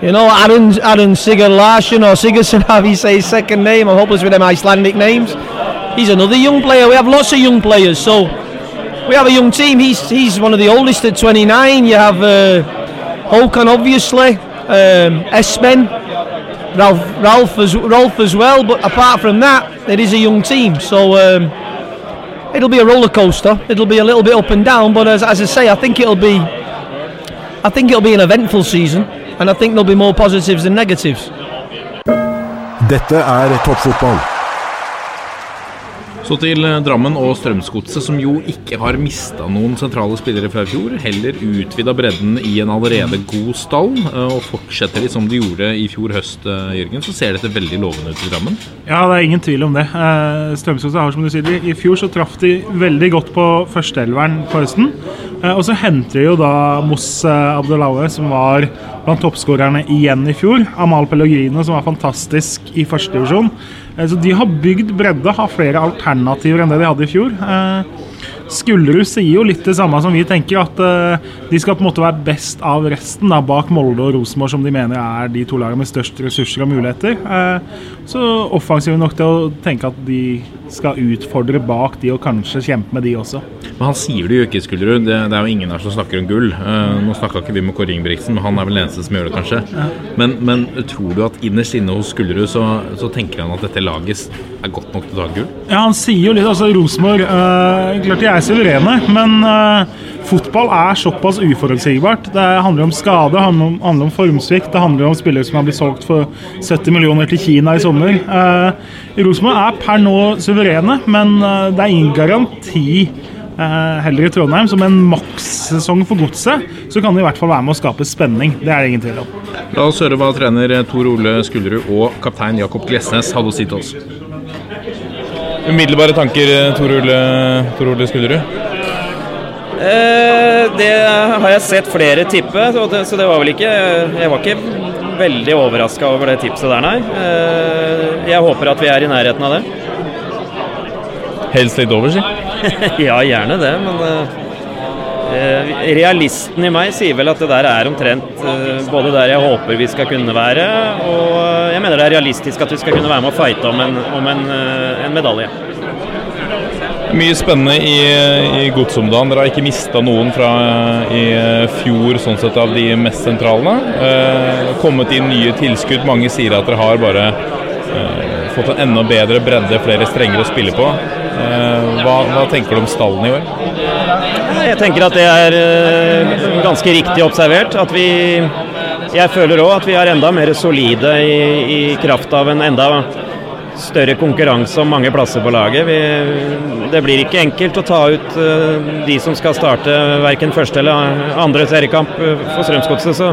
You know, Aaron Aaron Sigurd Larsson or Sigurdsson, how you say his second name. I'm hopeless with them Icelandic names. He's another young player. We have lots of young players, so we have a young team. He's he's one of the oldest at 29. You have uh, obviously, um, Espen. Ralph, Ralph as Ralph as well. But apart from that, it is a young team, so um, it'll be a roller coaster. It'll be a little bit up and down, but as, as I say, I think it'll be, I think it'll be an eventful season, and I think there'll be more positives than negatives. Dette er toppfotball. Så til eh, Drammen og Strømsgodset, som jo ikke har mista noen sentrale spillere fra i fjor. Heller utvida bredden i en allerede god stall, eh, og fortsetter de som de gjorde i fjor høst, eh, Jørgen, så ser dette veldig lovende ut i Drammen. Ja, det er ingen tvil om det. Strømsgodset har, som du sier, i fjor så traff de veldig godt på førsteelveren på høsten. Og så henter de jo da Moss Abdelaue, som var blant toppskårerne igjen i fjor. Amal Pellegrino, som var fantastisk i førstedivisjon. Så de har bygd bredde, har flere alternativer enn det de hadde i fjor. Skullerud sier jo litt det samme som vi tenker, at de skal på en måte være best av resten, da, bak Molde og Rosenborg, som de mener er de to lagene med størst ressurser og muligheter. Så offensive nok til å tenke at de skal utfordre bak de og kanskje kjempe med de også. Men han sier det jo ikke, Skullerud. Det, det, er jo ingen her som snakker om gull. Uh, nå snakka ikke vi med Kåre Ingebrigtsen, men han er vel den eneste som gjør det, kanskje. Ja. Men, men, tror du at innerst inne hos Skullerud så, så, tenker han at dette laget er godt nok til å ta gull? Ja, han sier jo litt. Altså, Rosenborg uh, Klart de er suverene, men uh, fotball er såpass uforutsigbart. Det handler om skade, det handler om, handler om formsvikt, det handler om spillere som har blitt solgt for 70 millioner til Kina i sommer. Rosenborg er per nå suverene, men det er ingen garanti heller i Trondheim. Som en makssesong for godset, så kan det i hvert fall være med å skape spenning. Det er det ingen tvil om. La oss høre hva trener Tor Ole Skullerud og kaptein Jakob Glesnes hadde å si til oss. Umiddelbare tanker, Tor Ole, Tor Ole Skullerud? Eh, det har jeg sett flere tippe, så det, så det var vel ikke Jeg var ikke veldig overraska over det tipset der, nei. Eh, jeg håper at vi er i nærheten av det. Helst litt over, si? ja, gjerne det, men uh, realisten i meg sier vel at det der er omtrent uh, både der jeg håper vi skal kunne være, og jeg mener det er realistisk at vi skal kunne være med å fighte om en, om en, en medalje. Mye spennende i, i Gods om dagen. Dere har ikke mista noen fra i fjor sånn sett av de mest sentralene. Eh, kommet inn nye tilskudd. Mange sier at dere har bare eh, fått en enda bedre bredde, flere strenger å spille på. Eh, hva, hva, tenker du om stallen i år? Jeg tenker at det er eh, ganske riktig observert. At vi Jeg føler òg at vi er enda mer solide i, i, kraft av en enda større konkurranse om mange plasser på laget. Vi, det blir ikke enkelt å ta ut eh, de som skal starte verken første eller andre seriekamp for Strømsgodset. Så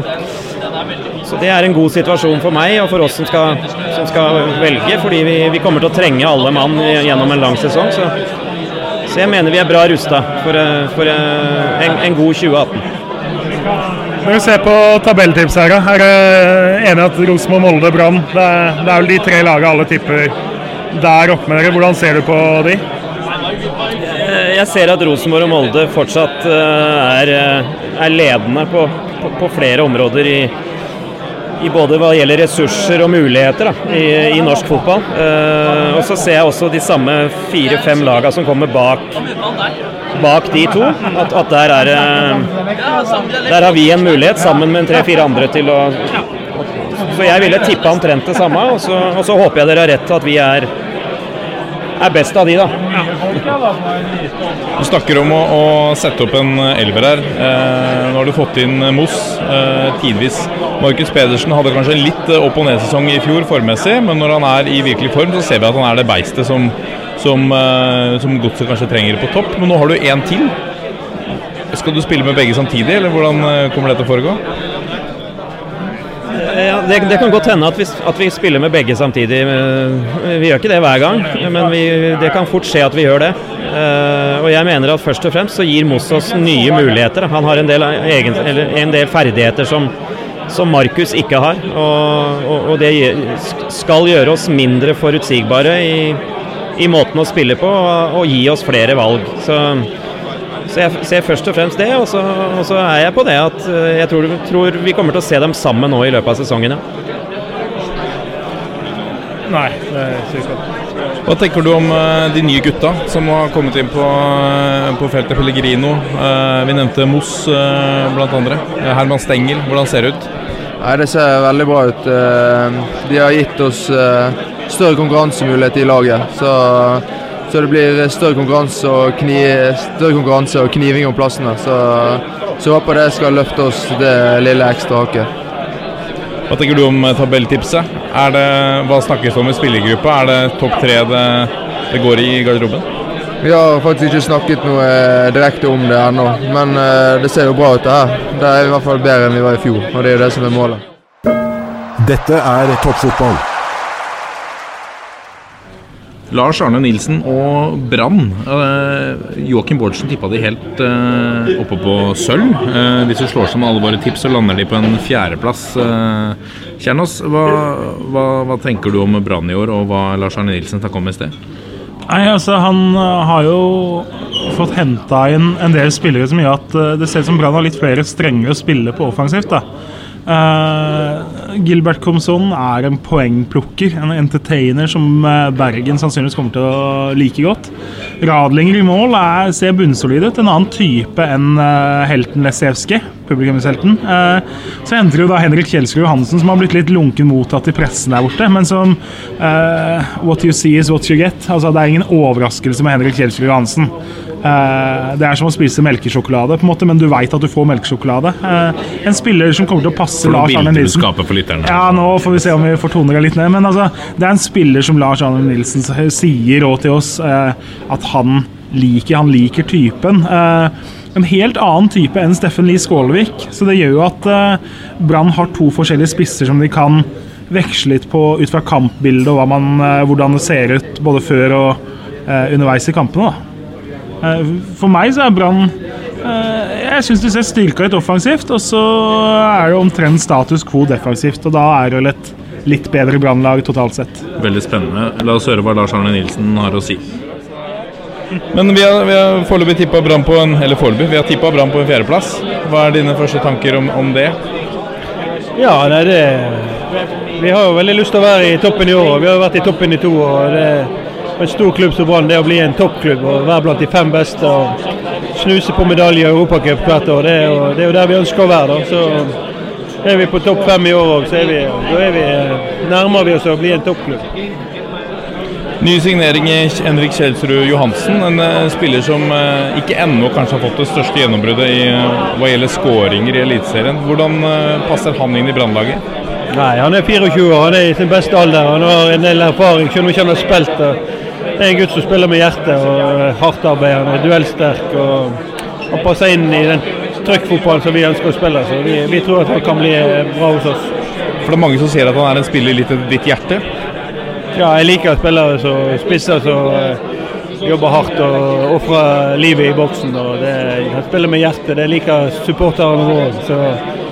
så det er en god situasjon for meg og for oss som skal, som skal velge, fordi vi, vi, kommer til å trenge alle mann gjennom en lang sesong. Så, så jeg mener vi er bra rusta for, for en, en, god 2018. Når vi ser på tabelltips her, er du enig at Rosenborg, Molde, Brann det, er, det er vel de tre lagene alle tipper der oppe med dere. Hvordan ser du på de? Jeg ser at Rosenborg og Molde fortsatt er, er ledende på, på, på flere områder i, i både hva gjelder ressurser og muligheter da, i, i, norsk fotball. Uh, og så ser jeg også de samme fire-fem lagene som kommer bak, bak de to. At, at der, er, der har vi en mulighet, sammen med tre-fire andre, til å Så jeg ville tippa omtrent det samme, og så, og så håper jeg dere har rett til at vi er er best av de, da. Du snakker om å, å sette opp en elver her. Eh, nå har du fått inn Moss eh, tidvis. Markus Pedersen hadde kanskje litt eh, opp- og ned-sesong i fjor formmessig, men når han er i virkelig form, så ser vi at han er det beistet som, som, eh, som godset kanskje trenger på topp. Men nå har du én til. Skal du spille med begge samtidig, eller hvordan eh, kommer det til å foregå? Ja, det, det kan godt hende at vi, at vi spiller med begge samtidig. Eh, Vi gjør ikke det hver gang, men vi, det kan fort skje at vi gjør det. Eh, og jeg mener at først og fremst så gir Moss oss nye muligheter. Han har en del, egen, eller en del ferdigheter som, som Markus ikke har. Og, og, og det skal gjøre oss mindre forutsigbare i, i måten å spille på og, og gi oss flere valg. Så så jeg ser først og fremst det, og så, og så er jeg på det at eh, jeg tror, tror vi kommer til å se dem sammen nå i løpet av sesongen. Ja. Nei, det er sikkert. Hva tenker du om eh, de nye gutta som har kommet inn på, eh, på feltet Pellegrino? Vi nevnte Moss blant andre. Herman Stengel, hvordan ser det ut? Nei, Det ser veldig bra ut. De har gitt oss større konkurransemulighet i laget. Så, så det blir større konkurranse og, kni, større konkurranse og kniving om plassene. Så, så jeg håper det skal løfte oss det lille ekstra hakket. Hva tenker du om eh, tabelltipset? Er det, hva snakkes det om i spillergruppa? Er det topp tre det, det går i garderoben? Vi har faktisk ikke snakket noe eh, direkte om det ennå, men eh, det ser jo bra ut det her. Det er i hvert fall bedre enn vi var i fjor, og det er jo det som er målet. Dette er toppfotball. Lars Arne Nilsen og Brann. Eh, Joakim Bårdsen tippa de helt eh, oppe på sølv. Eh, hvis du slår sammen alle våre tips, så lander de på en fjerdeplass. Kjernås, hva, hva, hva tenker du om Brann i år, og hva Lars Arne Nilsen snakka om i sted? Nei, altså Han har jo fått henta inn en del spillere som gjør at det ser ut som Brann har litt flere strenger å spille på offensivt. da. Uh, Gilbert Comson er en poengplukker, en entertainer som uh, Bergen sannsynligvis kommer til å like godt. Radlinger i mål er, ser bunnsolid ut. En annen type enn uh, helten Lesevskij, publikumshelten. Uh, så endrer jo da Henrik Kjelsrud Johansen, som har blitt litt lunken mottatt i pressen der borte, men som What you see is what you get. Altså, det er ingen overraskelse med Henrik Kjelsrud Johansen. Eh, det er som å spise melkesjokolade, på en måte, men du veit at du får melkesjokolade. Eh, en spiller som kommer til å passe Lars Arne Nilsen. for lytterne. Ja, nå får vi se om vi får tone det litt ned. Men altså, det er en spiller som Lars Arne Nilsen sier òg til oss eh, at han liker. Han liker typen. En helt annen type enn Steffen Lie Skålevik. Så det gjør jo at Brann har to forskjellige spisser som de kan veksle litt på ut fra kampbildet og man, hvordan det ser ut både før og underveis i kampene. da. Eh, For meg så er Brann eh, Jeg syns de ser styrka ut offensivt, og så er det omtrent status quo defensivt. Og da er det vel et litt bedre Brannlag totalt sett. Veldig spennende. La oss høre hva Lars Arne Nilsen har å si. Men vi har, vi har foreløpig tippa Brann på en Eller foreløpig, vi har tippa Brann på en fjerdeplass. Hva er dine første tanker om, om det? Ja, nei, det Vi har jo veldig lyst til å være i toppen i år. og Vi har vært i toppen i to år. og det en stor klubb som Brann, det å bli en toppklubb og være blant de fem beste og snuse på medalje i Europacup hvert år, det er, jo, det er jo der vi ønsker å være. da. Så er vi på topp fem i år òg, så er vi, er vi, nærmer vi oss å bli en toppklubb. Ny signering i Henrik Kjelsrud Johansen, en eh, spiller som eh, ikke ennå kanskje har fått det største gjennombruddet i, eh, hva gjelder skåringer i Eliteserien. Hvordan eh, passer han inn i Brannlaget? Nei, han er 24 år, han er i sin beste alder. Han har en del erfaring, selv om ikke han har spilt. Og Det er en gutt som spiller med hjertet og er hardtarbeidende, duellsterk. og Han passer inn i den trøkkfotballen som vi ønsker å spille. så vi, vi tror at han kan bli bra hos oss. For det er mange som sier at han er en spiller litt etter ditt hjerte. Ja, jeg liker spillere som spisser som eh, jobber hardt og ofrer livet i boksen. og det, Han spiller med hjertet, det liker supporterne våre. Så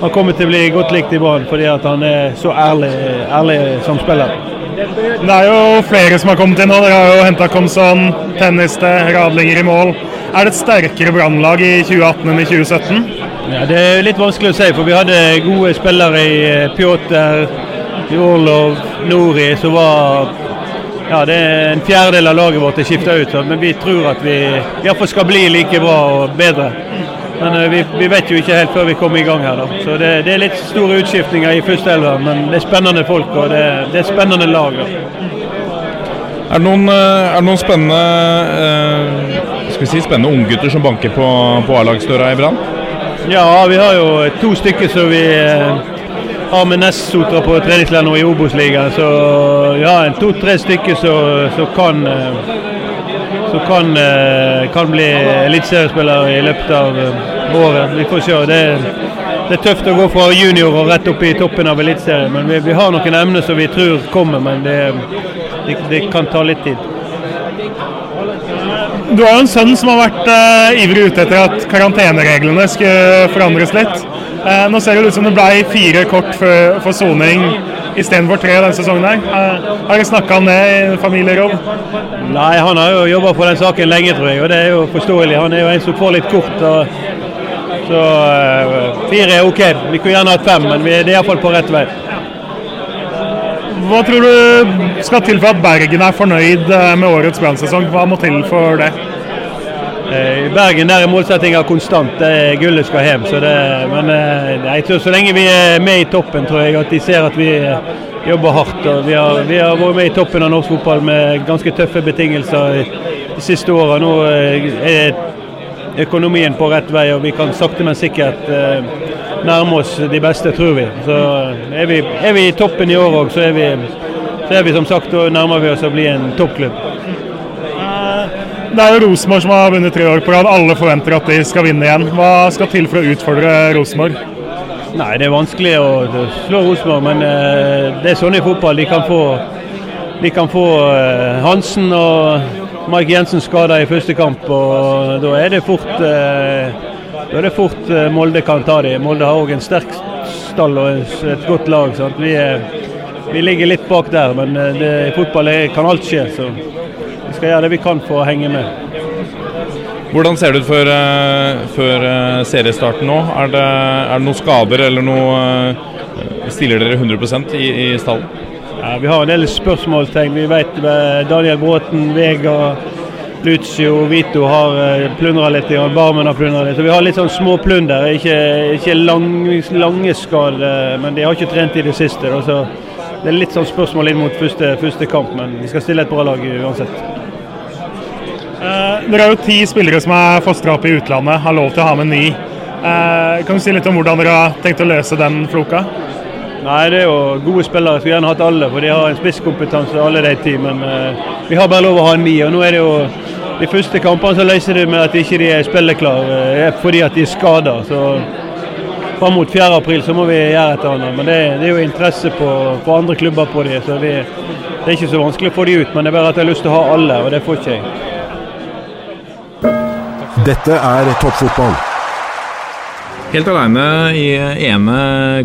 han kommer til å bli godt likt i Brann fordi han er så ærlig, ærlig som spiller. Det er jo flere som har kommet inn nå. Dere har jo henta Komson, Tenniste, Radlinger i mål. Er det et sterkere Brannlag i 2018 enn i 2017? Ja, Det er litt vanskelig å si, for vi hadde gode spillere i eh, Pjotr, i Orlov, Nori, som var ja, det er En fjerdedel av laget vårt er skifta ut, men vi tror at vi i hvert fall skal bli like bra og bedre. Men eh, vi, vi vet jo ikke helt før vi kommer i gang her. da. Så Det, det er litt store utskiftninger i første elva, men det er spennende folk og det, det er spennende lag. da. Er det noen, eh, er det noen spennende eh, skal vi si, spennende unggutter som banker på, på A-lagsdøra i Brann? Ja, vi har jo to stykker som vi eh, har med Nessotra på treningsleir nå i Obos-ligaen. Så ja, to-tre stykker som kan som kan, eh, kan bli eliteseriespiller i løpet av eh, året. Vi får se. Det, det er tøft å gå fra junior og rett opp i toppen av eliteserien. Men vi, vi har noen emner som vi tror kommer, men det, det, det kan ta litt tid. Du har jo en sønn som har vært eh, ivrig ute etter at karantenereglene skulle forandres litt. Eh, nå ser det ut som det ble fire kort for, for soning istedenfor tre denne sesongen. her. Har dere snakka det i familierom? Nei, han har jo jobba på den saken lenge, tror jeg, og det er jo forståelig. Han er jo en som får litt kort. Så eh, fire er OK. Vi kunne gjerne hatt fem, men vi, er iallfall på rett vei. Hva tror du skal til for at Bergen er fornøyd eh, med årets brannsesong? Hva må til for det? Eh, I Bergen der er målsettinga konstant. Det er gullet skal hjem. Så det, men eh, jeg tror så lenge vi er med i toppen, tror jeg at de ser at vi eh, jobber hardt. og Vi har, vi har vært med i toppen av norsk fotball med ganske tøffe betingelser de siste åra. Nå er økonomien på rett vei, og vi kan sakte, men sikkert nærme oss de beste, tror vi. Så er vi, er vi i toppen i år òg, så, så er vi som sagt, og nærmer vi oss å bli en toppklubb. Det er jo Rosenborg som har vunnet tre år på rad. Alle forventer at de skal vinne igjen. Hva skal til for å utfordre Rosenborg? Nei, det er vanskelig å slå Rosenborg, men eh, det er sånn i fotball. De kan få, de kan få eh, Hansen og Mike Jensen skada i første kamp, og da er det fort eh, da er det fort Molde kan ta dem. Molde har òg en sterk stall og et godt lag. Vi, er, vi ligger litt bak der, men det, i fotball kan alt skje. Så skal gjøre det vi kan for å henge med. Hvordan ser det ut før, eh, før eh, seriestarten nå? Er det, er det noen skader eller noe eh, Stiller dere 100 i, i stallen? Ja, vi har en del spørsmålstegn. Vi vet Daniel Bråten, Vega, Lucio, Vito har plundra litt. og Barmen har plundra litt. Så vi har litt sånn små plunder. Ikke, ikke lang, lange skader, men de har ikke trent i det siste. Da, så det er litt sånn spørsmål inn mot første, første kamp, men vi skal stille et bra lag uansett. Eh, dere har jo ti spillere som er fostra opp i utlandet, har lov til å ha med ni. Eh, kan du si litt om hvordan dere har tenkt å løse den floka? Nei, det er jo gode spillere. Skulle gjerne hatt alle, for de har en spisskompetanse, alle de ti. Men eh, vi har bare lov å ha ni. Og nå er det jo de første kampene så løser det med at ikke de er spilleklare eh, fordi at de er skada. Så fram mot 4. april så må vi gjøre et eller annet. Men det, det er jo interesse på, på andre klubber på de, så vi, det er ikke så vanskelig å få de ut. Men det er bare at jeg har lyst til å ha alle, og det får ikke jeg. Dette er toppfotball. Helt alene i ene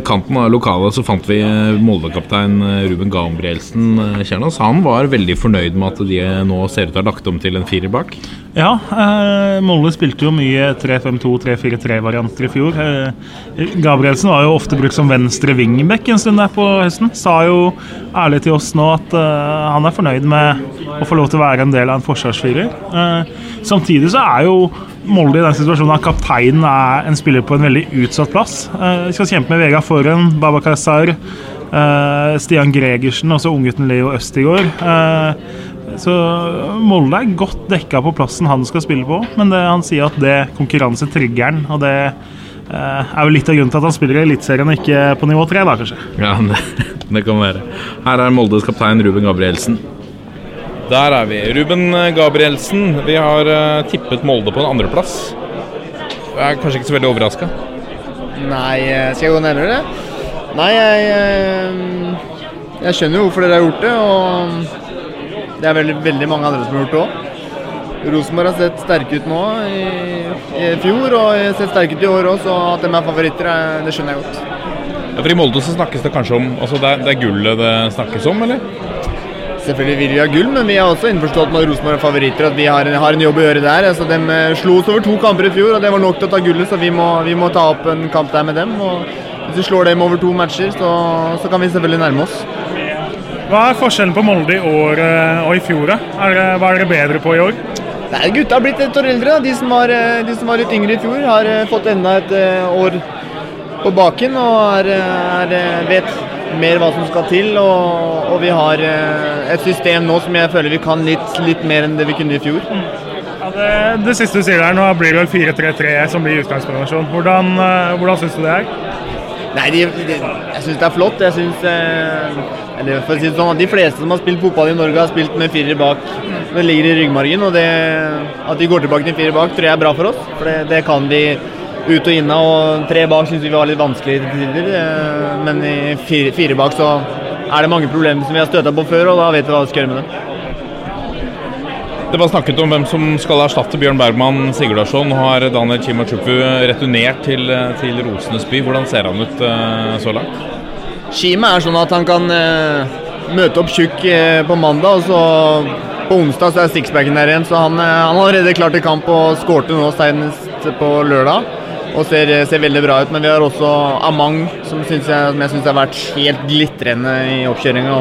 kanten av lokalet så fant vi Molde-kaptein Ruben Gabrielsen eh, Kjernås. Han var veldig fornøyd med at de nå ser ut til å ha lagt om til en firer bak. Ja, eh, Molde spilte jo mye 3-5-2-3-4-3-varianter i fjor. Eh, Gabrielsen var jo ofte brukt som venstre wingback en stund der på høsten. Sa jo ærlig til oss nå at eh, han er fornøyd med å få lov til å være en del av en forsvarsfirer. Eh, samtidig så er jo Molde i den situasjonen at kapteinen er en spiller på en veldig utsatt plass. Vi skal kjempe med Vega Foran, Babakar Sar, eh, Stian Gregersen og så unggutten Leo Østigård. går. så Molde er godt dekka på plassen han skal spille på, men det, han sier at det konkurranse trigger han. Og det eh, er vel litt av grunnen til at han spiller i Eliteserien og ikke på nivå tre, da kanskje. Ja, det, det kan være. Her er Moldes kaptein Ruben Gabrielsen. Der er vi. Ruben Gabrielsen. Vi har eh, tippet Molde på en andreplass. Jeg er kanskje ikke så veldig overraska. Nei, eh, skal jeg gå nærmere? Nei, jeg, eh, jeg skjønner jo hvorfor dere har gjort det. Og det er veldig, veldig mange andre som har gjort det òg. Rosenborg har sett sterke ut nå i, i fjor, og har sett sterke ut i år òg, så at de er favoritter, det skjønner jeg godt. Ja, for I Molde så snakkes det kanskje om altså det, er, det er gullet det snakkes om, eller? Selvfølgelig vil vi ha gull, men vi er også innforstått med at Rosenborg er favoritter. At vi har en, har en jobb å gjøre der. Altså, de eh, slo oss over to kamper i fjor, og det var nok til å ta gullet, så vi må, vi må ta opp en kamp der med dem. Og hvis vi slår dem over to matcher, så, så kan vi selvfølgelig nærme oss. Hva er forskjellen på Molde i år eh, og i fjor? Er det, hva er dere bedre på i år? Nei, Gutta har blitt et år eldre. De som, var, eh, de som var litt yngre i fjor, har fått enda et år på baken og er, er, vet, mer hva som skal til. Og, og vi har eh, et system nå som jeg føler vi kan litt, litt mer enn det vi kunne i fjor. Ja, det, det siste du sier der, nå blir det vel 4-3-3 som blir utgangsprognosjon. Hvordan, uh, hvordan syns du det er? Nei, de, de, jeg syns det er flott. Jeg synes, eh, eller for å si det sånn, De fleste som har spilt fotball i Norge, har spilt med firer bak. Det ligger i ryggmargen. og det, At de går tilbake til firer bak, tror jeg er bra for oss. For det, det kan vi ut og inna. og Tre bak syns vi var litt vanskelig til tider. Eh, men i fire, fire, bak så er det mange problemer som vi har støta på før, og da vet vi hva vi skal gjøre med det. Det var snakket om hvem som skal erstatte Bjørn Bergman Sigurdarsson. Har Daniel Chimachupu returnert til, til Rosenes by. Hvordan ser han ut uh, så langt? Chima er sånn at han kan møte opp tjukk på mandag, og så på onsdag så er sixpacken der igjen. Så han, han har allerede klart til kamp og skårte nå senest på lørdag. Og ser, ser, veldig bra ut. Men vi har også Amang, som, jeg, som jeg syns har vært helt glitrende i oppkjøringa.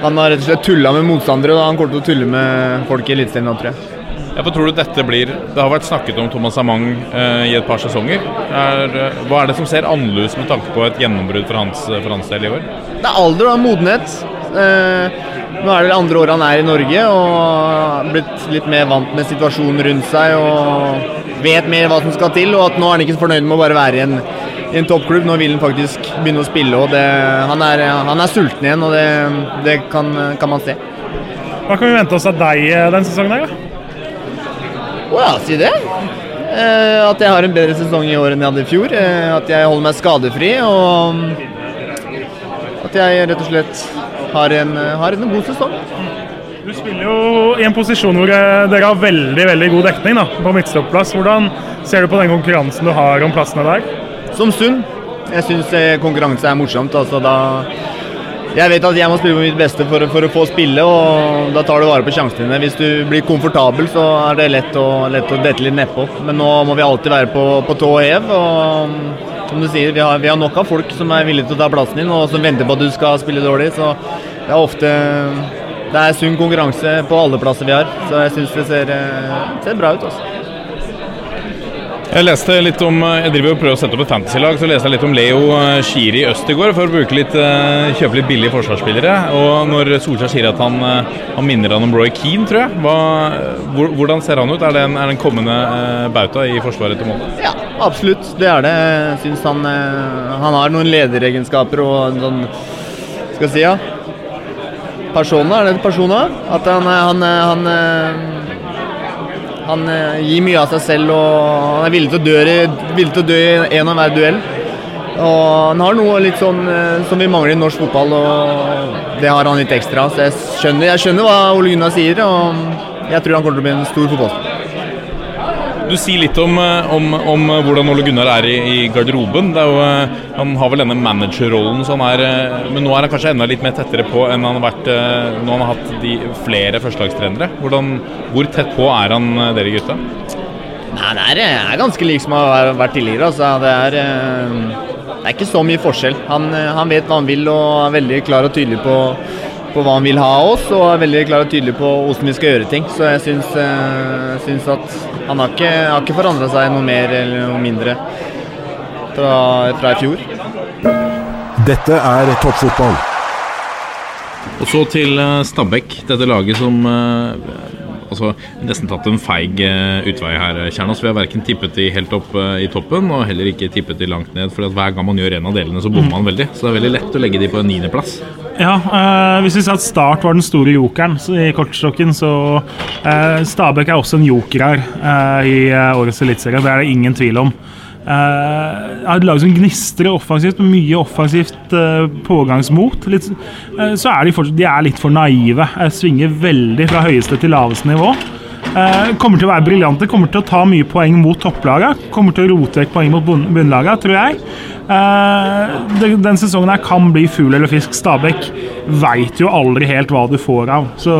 Han har rett og slett tulla med motstandere, og han kommer til å tulle med folk i Eliteserien nå, tror jeg. Ja, for tror du dette blir Det har vært snakket om Thomas Amang eh, i et par sesonger. Er, eh, hva er det som ser annerledes med tanke på et gjennombrudd for hans, for hans del i år? Det er alder og modenhet. Eh, nå er det det andre året han er i Norge og har blitt litt mer vant med situasjonen rundt seg og vet mer hva som skal til. Og at nå er han ikke så fornøyd med å bare være i en i en toppklubb. Nå vil han faktisk begynne å spille, og det, han, er, han, er, sulten igjen, og det, det kan, kan, man se. Hva kan vi vente oss av deg denne sesongen her, da? Å ja, si det. Eh, at jeg har en bedre sesong i år enn jeg hadde i fjor. Eh, at jeg holder meg skadefri, og at jeg rett og slett har en, har en god sesong. Spiller jo i en posisjon hvor eh, dere har veldig veldig god dekning da, på midtstopplass. Hvordan ser du på den konkurransen du har om plassene der? som sunn. Jeg syns eh, konkurranse er morsomt. Altså da jeg vet at jeg må spille på mitt beste for, for, å få spille, og da tar du vare på sjansene dine. Hvis du blir komfortabel, så er det lett å, lett å dette litt nedpå. Men nå må vi alltid være på, på tå og hev. Og som du sier, vi har, vi har, nok av folk som er villige til å ta plassen din, og som venter på at du skal spille dårlig. Så det er ofte det er sunn konkurranse på alle plasser vi har. Så jeg syns det ser, eh, ser bra ut. Også. Jeg leste litt om, jeg driver og prøver å sette opp et fantasy-lag, så leste jeg litt om Leo Shiri øst i går for å litt, eh, kjøpe litt billige forsvarsspillere. Og når Solskjær sier at han, eh, han minner han om Roy Keane, tror jeg, hva, hvordan ser han ut? Er det en, er det en kommende bauta i forsvaret til Molde? Ja, absolutt. Det er det. Jeg syns han, han har noen lederegenskaper og en sånn Skal si, ja. Persona, er det persona? At han, han, han han eh, gir mye av seg selv og han er villig til å dø, i, til å dø i en av hver duell. Og han har noe litt sånn eh, som vi mangler i norsk fotball, og det har han litt ekstra. Så jeg skjønner, jeg skjønner hva Ole Gunnar sier, og jeg tror han kommer til å bli en stor fotballspiller. Du sier litt om, eh, om, om, hvordan Ole Gunnar er i, i garderoben. Jo, eh, han har vel denne managerrollen, eh, men nå er han kanskje enda litt mer tettere på enn han har vært når han har hatt de flere førstelagstrenere. Hvor tett på er han dere gutta? Nei, Det er, er ganske lik som har vært tidligere. Altså. Det, er, det, er, ikke så mye forskjell. Han, han vet hva han vil og er veldig klar og tydelig på på hva han vil ha av oss, og er veldig klar og tydelig på hvordan vi skal gjøre ting. Så jeg syns, syns at han har ikke, har ikke forandra seg noe mer eller noe mindre fra, fra i fjor. Dette er toppfotball. Og så til eh, Stabæk, dette laget som uh, altså, nesten tatt en feig uh, utvei her, Kjernas. Vi har verken tippet de helt opp uh, i toppen, og heller ikke tippet de langt ned. For hver gang man gjør en av delene, så bommer man veldig. Så det er veldig lett å legge de på en niendeplass. Ja, øh, hvis vi sier at Start var den store jokeren i kortstokken, så Stabæk er også en joker her i årets eliteserie. Det er det ingen tvil om. Uh, et lag som gnistrer offensivt, mye offensivt uh, pågangsmot. Litt, uh, så er de, fortsatt, de er litt for naive. svinger veldig fra høyeste til laveste nivå. kommer til å være briljante, kommer til å ta mye poeng mot topplaget. Kommer til å rote vekk poeng mot bunnlaget, tror jeg. Den, den sesongen her kan bli fugl eller fisk. Stabæk veit jo aldri helt hva du får av. Så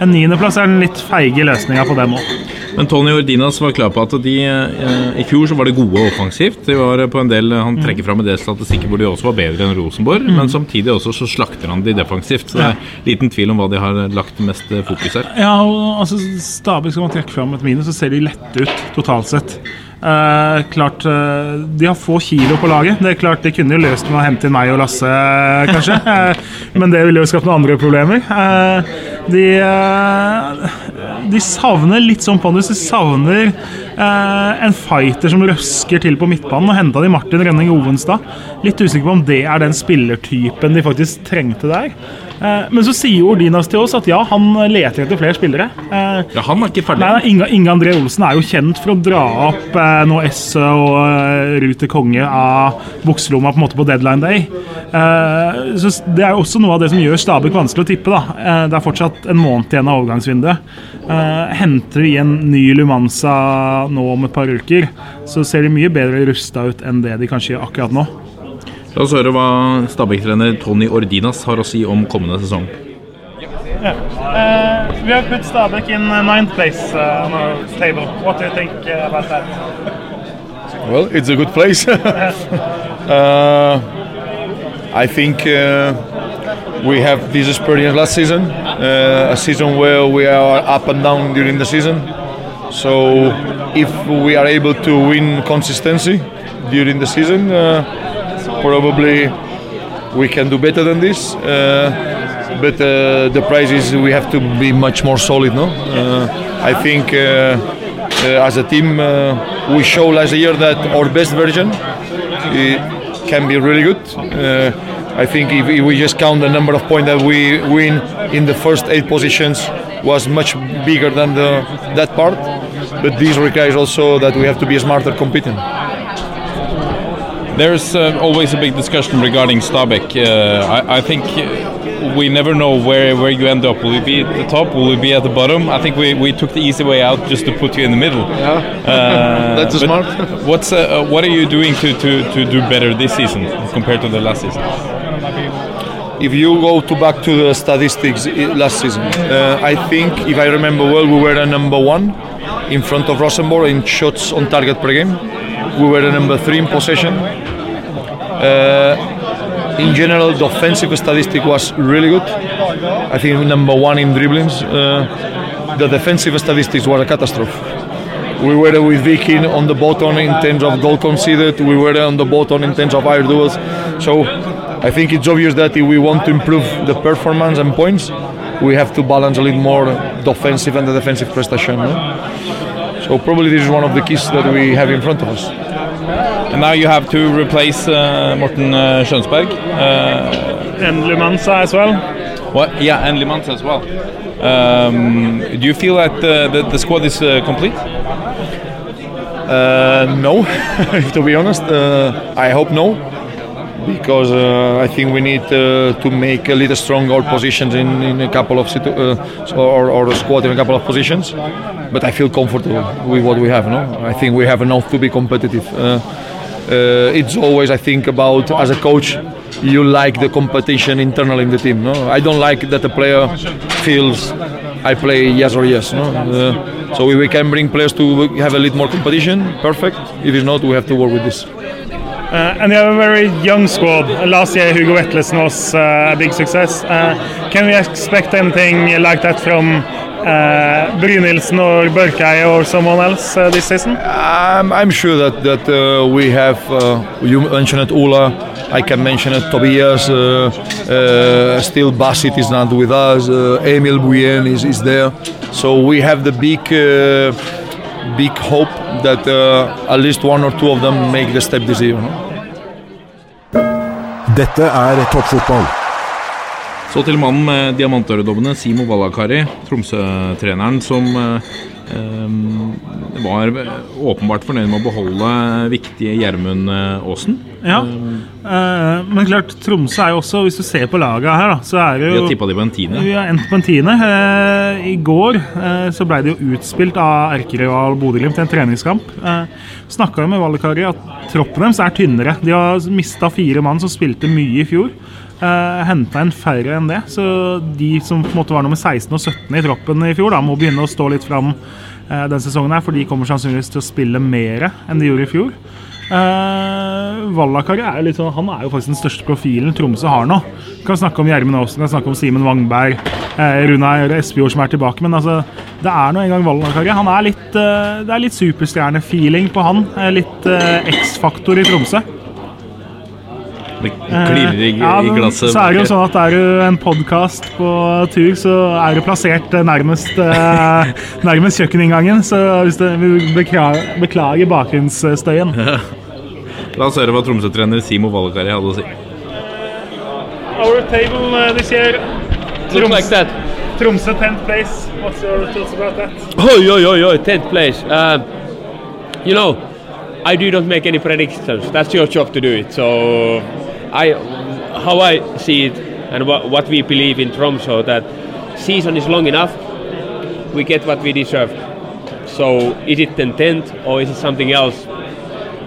en niendeplass er den litt feige løsninga på dem òg. Men Tony Ordinas var klar på at de eh, i fjor så var det gode offensivt. De var på en del, Han mm. trekker fram en del statistikker hvor de også var bedre enn Rosenborg, mm. men samtidig også så slakter han de defensivt. Så det er liten tvil om hva de har lagt mest fokus her. Ja, og altså Stadig skal man trekke fram et minus, så ser de lette ut totalt sett. Eh, klart eh, De har få kilo på laget. Det er klart De kunne jo løst med å hente inn meg og Lasse, eh, kanskje. Eh, men det ville jo skapt noen andre problemer. Eh, de, eh, de savner litt sånn pondus. De savner eh, en fighter som røsker til på midtbanen. Og henta de Martin Rønning Ovenstad. Litt usikker på om det er den spillertypen de faktisk trengte der. Eh, Men så sier Ordinas til oss at ja, han leter etter flere spillere. Eh, Ja, han er ikke ferdig. Nei, Inge, Inge André Olsen er jo kjent for å dra opp eh, noe Esse og Ruter konge av bukselomma på en måte på deadline day. Eh, så Det er jo også noe av det som gjør Stabæk vanskelig å tippe. da. Eh, det er fortsatt en måned igjen av overgangsvinduet. Henter vi en ny Lumanza nå om et par uker, så ser de mye bedre rusta ut enn det de kanskje gjør akkurat nå. La oss høre hva Stabæk-trener Tony Ordinas har å si om kommende sesong. Yeah. Uh, we have put Stabæk in uh, ninth place uh, on our table. What do you think uh, about that? Well, it's a good place. uh, I think uh, we have this experience last season, uh, a season where we are up and down during the season. So, if we are able to win consistency during the season, uh, probably we can do better than this. Uh, but uh, the prize is we have to be much more solid. No, uh, I think uh, uh, as a team uh, we show last year that our best version can be really good. I think if, if we just count the number of points that we win in the first eight positions was much bigger than the, that part. But this requires also that we have to be smarter competing. There's uh, always a big discussion regarding Stabæk. Uh, I, I think uh, we never know where, where you end up. Will you be at the top? Will you be at the bottom? I think we, we took the easy way out just to put you in the middle. Yeah. That's smart. What's uh, what are you doing to, to, to do better this season compared to the last season? If you go to back to the statistics last season, uh, I think if I remember well, we were a number one in front of Rosenborg in shots on target per game. We were a number three in possession. Uh, in general, the offensive statistic was really good. I think number one in dribblings. Uh, the defensive statistics were a catastrophe. We were with Viking on the bottom in terms of goal conceded. We were on the bottom in terms of air duels. So I think it's obvious that if we want to improve the performance and points, we have to balance a little more the offensive and the defensive prestation. no? So probably this is one of the keys that we have in front of us. And now you have to replace uh, Morten uh, Schønsberg. Uh, and Lumanza as well. What? Yeah, and Limans as well. Um, do you feel that uh, the, the squad is uh, complete? Uh, no, to be honest. Uh, I hope no, because uh, I think we need uh, to make a little stronger positions in, in a couple of situ- uh, or, or a squad in a couple of positions. But I feel comfortable with what we have. No, I think we have enough to be competitive. Uh, it's always I think about as a coach, you like the competition internal in the team. No, I don't like that a player feels I play yes or yes. No, uh, so if we can bring players to have a little more competition, perfect. If it's not, we have to work with this. Uh, and you have a very young squad. Last year, Hugo Vetlesen was uh, a big success. Uh, can we expect anything like that from uh, Brynildsen or or someone else uh, this season? I'm, I'm sure that that uh, we have. Uh, you mentioned Ola. I can mention it. Tobias. Still, Basit is not with us. Emil Buyen is, is there. So we have the big, big hope that uh, at least one or two of them make the step this year. no? Dette er toppfotball. Så til mannen med diamantøredobbene, Simo Valakari, Tromsø-treneren, som eh, var åpenbart fornøyd med å beholde viktige Gjermund Aasen. Ja, eh, men klart Tromsø er jo også, hvis du ser på laget her, da, så er det Vi har tippa de på en tiende. Vi har endt på en tiende. Eh, I går eh, så ble det jo utspilt av erkerival Bodø-Glimt i en treningskamp. Snakka jo med Valikari at troppen deres er tynnere. De har mista fire mann som spilte mye i fjor. Uh, Henta inn færre enn det. Så de som på en måte var nummer 16 og 17 i troppen i fjor, da må begynne å stå litt fram eh, den sesongen her, for de kommer sannsynligvis til å spille mer enn de gjorde i fjor. Eh, Vallakari er sånn, han er jo faktisk den største profilen Tromsø har nå. Vi Kan snakke om Gjermund Aasen, kan snakke om Simen Wangberg, eh, Runar Espejord som er tilbake. Men altså, det er nå engang Vallakari. Han er litt, eh, det er litt superstjernefeeling på han. Eh, Litt eh, X-faktor i Tromsø. Det klirrer i, Eh, ja, i glasset. Så er det jo sånn at er du en podkast på tur, så er du plassert eh, nærmest, eh, nærmest kjøkkeninngangen. Så hvis det, vi beklager, beklager bakgrunnsstøyen. La oss høre hva Tromsø-trener Simo Valakari hadde å si. Our table uh, this year. Looks like that. Tromsø 10th place. What's your thoughts about that? Oh, yo, yo, yo, 10th place. Uh, you know, I do not make any predictions. That's your job to do it. So, I, how I see it and what, what we believe in Tromso, that season is long enough, we get what we deserve. So, is it 10th or is it something else?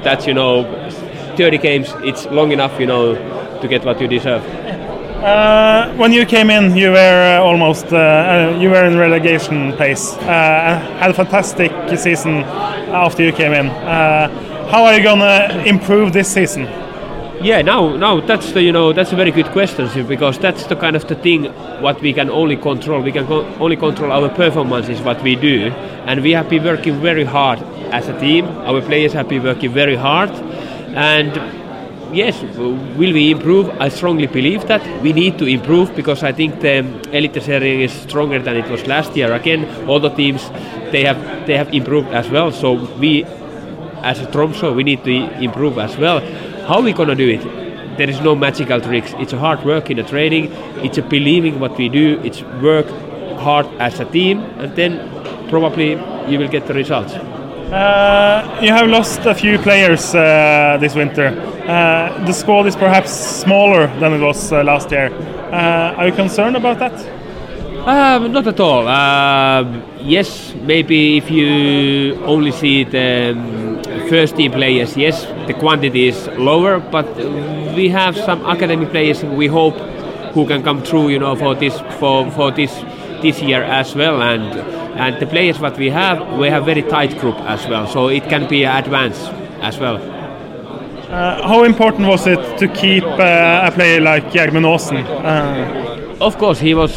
That's, you know, 30 games, it's long enough, you know, to get what you deserve. Uh, when you came in, you were uh, almost uh, uh, you were in relegation place. Uh, had a fantastic season after you came in. Uh, how are you gonna improve this season? Yeah, now, now that's the you know that's a very good question because that's the kind of the thing what we can only control. We can co- only control our performances, what we do, and we have been working very hard as a team. Our players have been working very hard, and yes, will we improve? I strongly believe that we need to improve because I think the Eliteserien is stronger than it was last year. Again, all the teams they have they have improved as well. So we, as a Tromso, we need to improve as well. How are we gonna do it? There is no magical tricks. It's a hard work in the training. It's a believing what we do. It's work hard as a team, and then probably you will get the results. Uh, you have lost a few players uh, this winter. Uh, the squad is perhaps smaller than it was uh, last year. Uh, are you concerned about that? Um, not at all. Um, yes, maybe if you only see the um, first team players, yes, the quantity is lower, but we have some academy players we hope who can come through, you know, for this for for this this year as well. And and the players what we have, we have very tight group as well, so it can be advanced as well. Uh, how important was it to keep uh, a player like Gjermund Aasen? Uh, Of course, he was.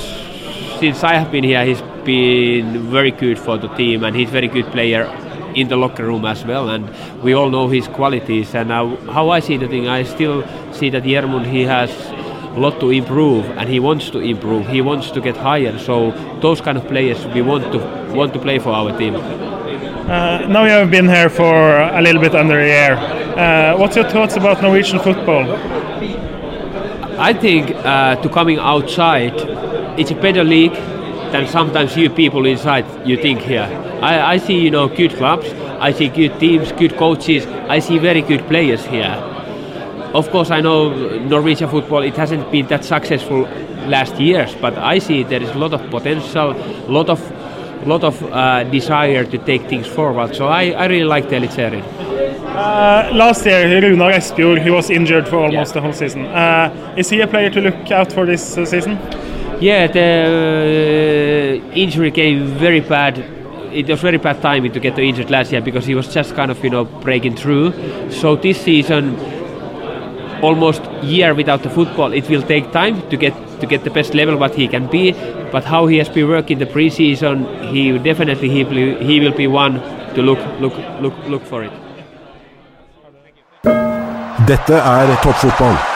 Since I have been here, he's been very good for the team, and he's very good player in the locker room as well. And we all know his qualities. And now, how I see the thing, I still see that Jermund he has a lot to improve, and he wants to improve. He wants to get higher. So those kind of players we want to want to play for our team. Uh, now you have been here for a little bit under a year. Uh, what's your thoughts about Norwegian football? I think uh, to coming outside, it's a better league than sometimes you people inside you think here. I, I see you know good clubs, I see good teams, good coaches, I see very good players here. Of course, I know Norwegian football it hasn't been that successful last years, but I see there is a lot of potential, lot of lot of uh, desire to take things forward. So I, I really like the Eliteserien. Uh, last year, Runar Espejord, he was injured for almost the whole season. Uh, is he a player to look out for this uh, season? Yeah, the uh, injury came very bad. It was very bad timing to get injured last year because he was just kind of you know breaking through. So this season, almost year without the football, it will take time to get to get the best level what he can be. But how he has been working the preseason, he definitely he will, he will be one to look look look look for it. Dette er toppfotball.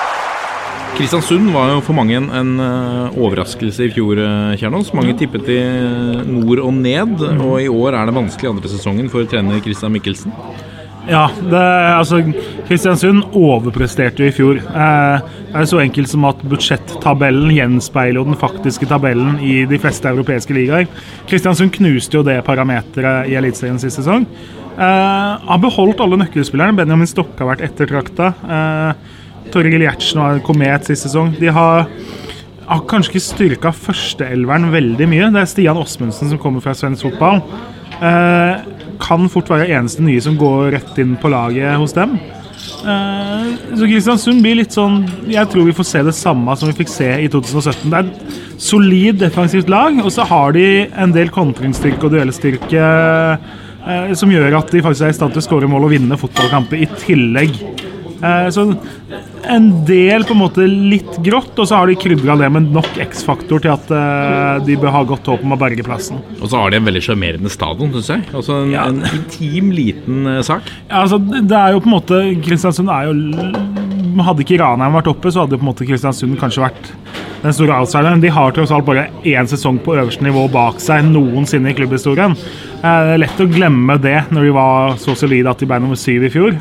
Kristiansund var jo for mange en, eh, overraskelse i fjor, eh, Kjernås. Mange tippet i nord og ned, og i år er det vanskelig andre sesongen for trener Christian Mikkelsen. Ja, det, altså Kristiansund overpresterte jo i fjor. Eh, det er så enkelt som at budsjettabellen gjenspeiler jo den faktiske tabellen i de fleste europeiske ligaer. Kristiansund knuste jo det parameteret i Eliteserien sist sesong. Eh, har beholdt alle nøkkelspillerne. Benjamin Stokke har vært ettertrakta. Eh, Torgeir Gjertsen var en komet sist sesong. De har, har kanskje ikke styrka førsteelveren veldig mye. Det er Stian Åsmundsen som kommer fra svensk fotball. Eh, kan fort være eneste nye som går rett inn på laget hos dem. Eh, så Kristiansund blir litt sånn Jeg tror vi får se det samme som vi fikk se i 2017. Det er et solid defensivt lag, og så har de en del kontringsstyrke og duellstyrke eh, som gjør at de faktisk er i stand til å skåre mål og vinne fotballkamper, i tillegg så en del på en måte litt grått, og så har de krydra det med nok X-faktor til at eh, de bør ha godt håp om å berge plassen. Og så har de en veldig sjarmerende stadion, syns jeg. Altså en, en intim, liten eh, sak. Ja, altså, det er jo på en måte Kristiansund er jo Hadde ikke Ranheim vært oppe, så hadde på en måte Kristiansund kanskje vært den store outsideren. De har tross alt bare én sesong på øverste nivå bak seg noensinne i klubbhistorien. Eh, Det er lett å glemme det når de var så solide at de ble nummer syv i fjor.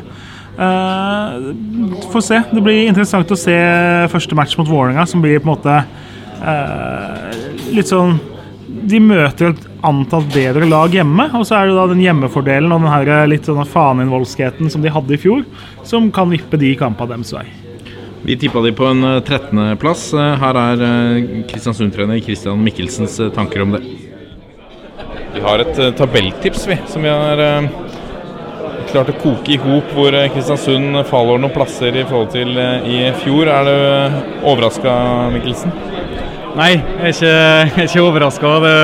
Uh, Får se. Det blir interessant å se første match mot Vålerenga, som blir på en måte uh, litt sånn De møter et antatt bedre lag hjemme, og så er det da den hjemmefordelen og den her eh, litt sånn faneinnvoldskheten som de hadde i fjor, som kan vippe de kampene deres vei. Vi tippa de på en eh, 13.-plass. Her er eh, Kristiansund-trener Christian Michelsens eh, tanker om det. Vi har et eh, tabelltips, vi, som vi har eh, klart å koke i hop, hvor eh, Kristiansund faller noen plasser i forhold til eh, i fjor. Er du overraska, Mikkelsen? Nei, jeg er ikke, jeg ikke overraska. Det,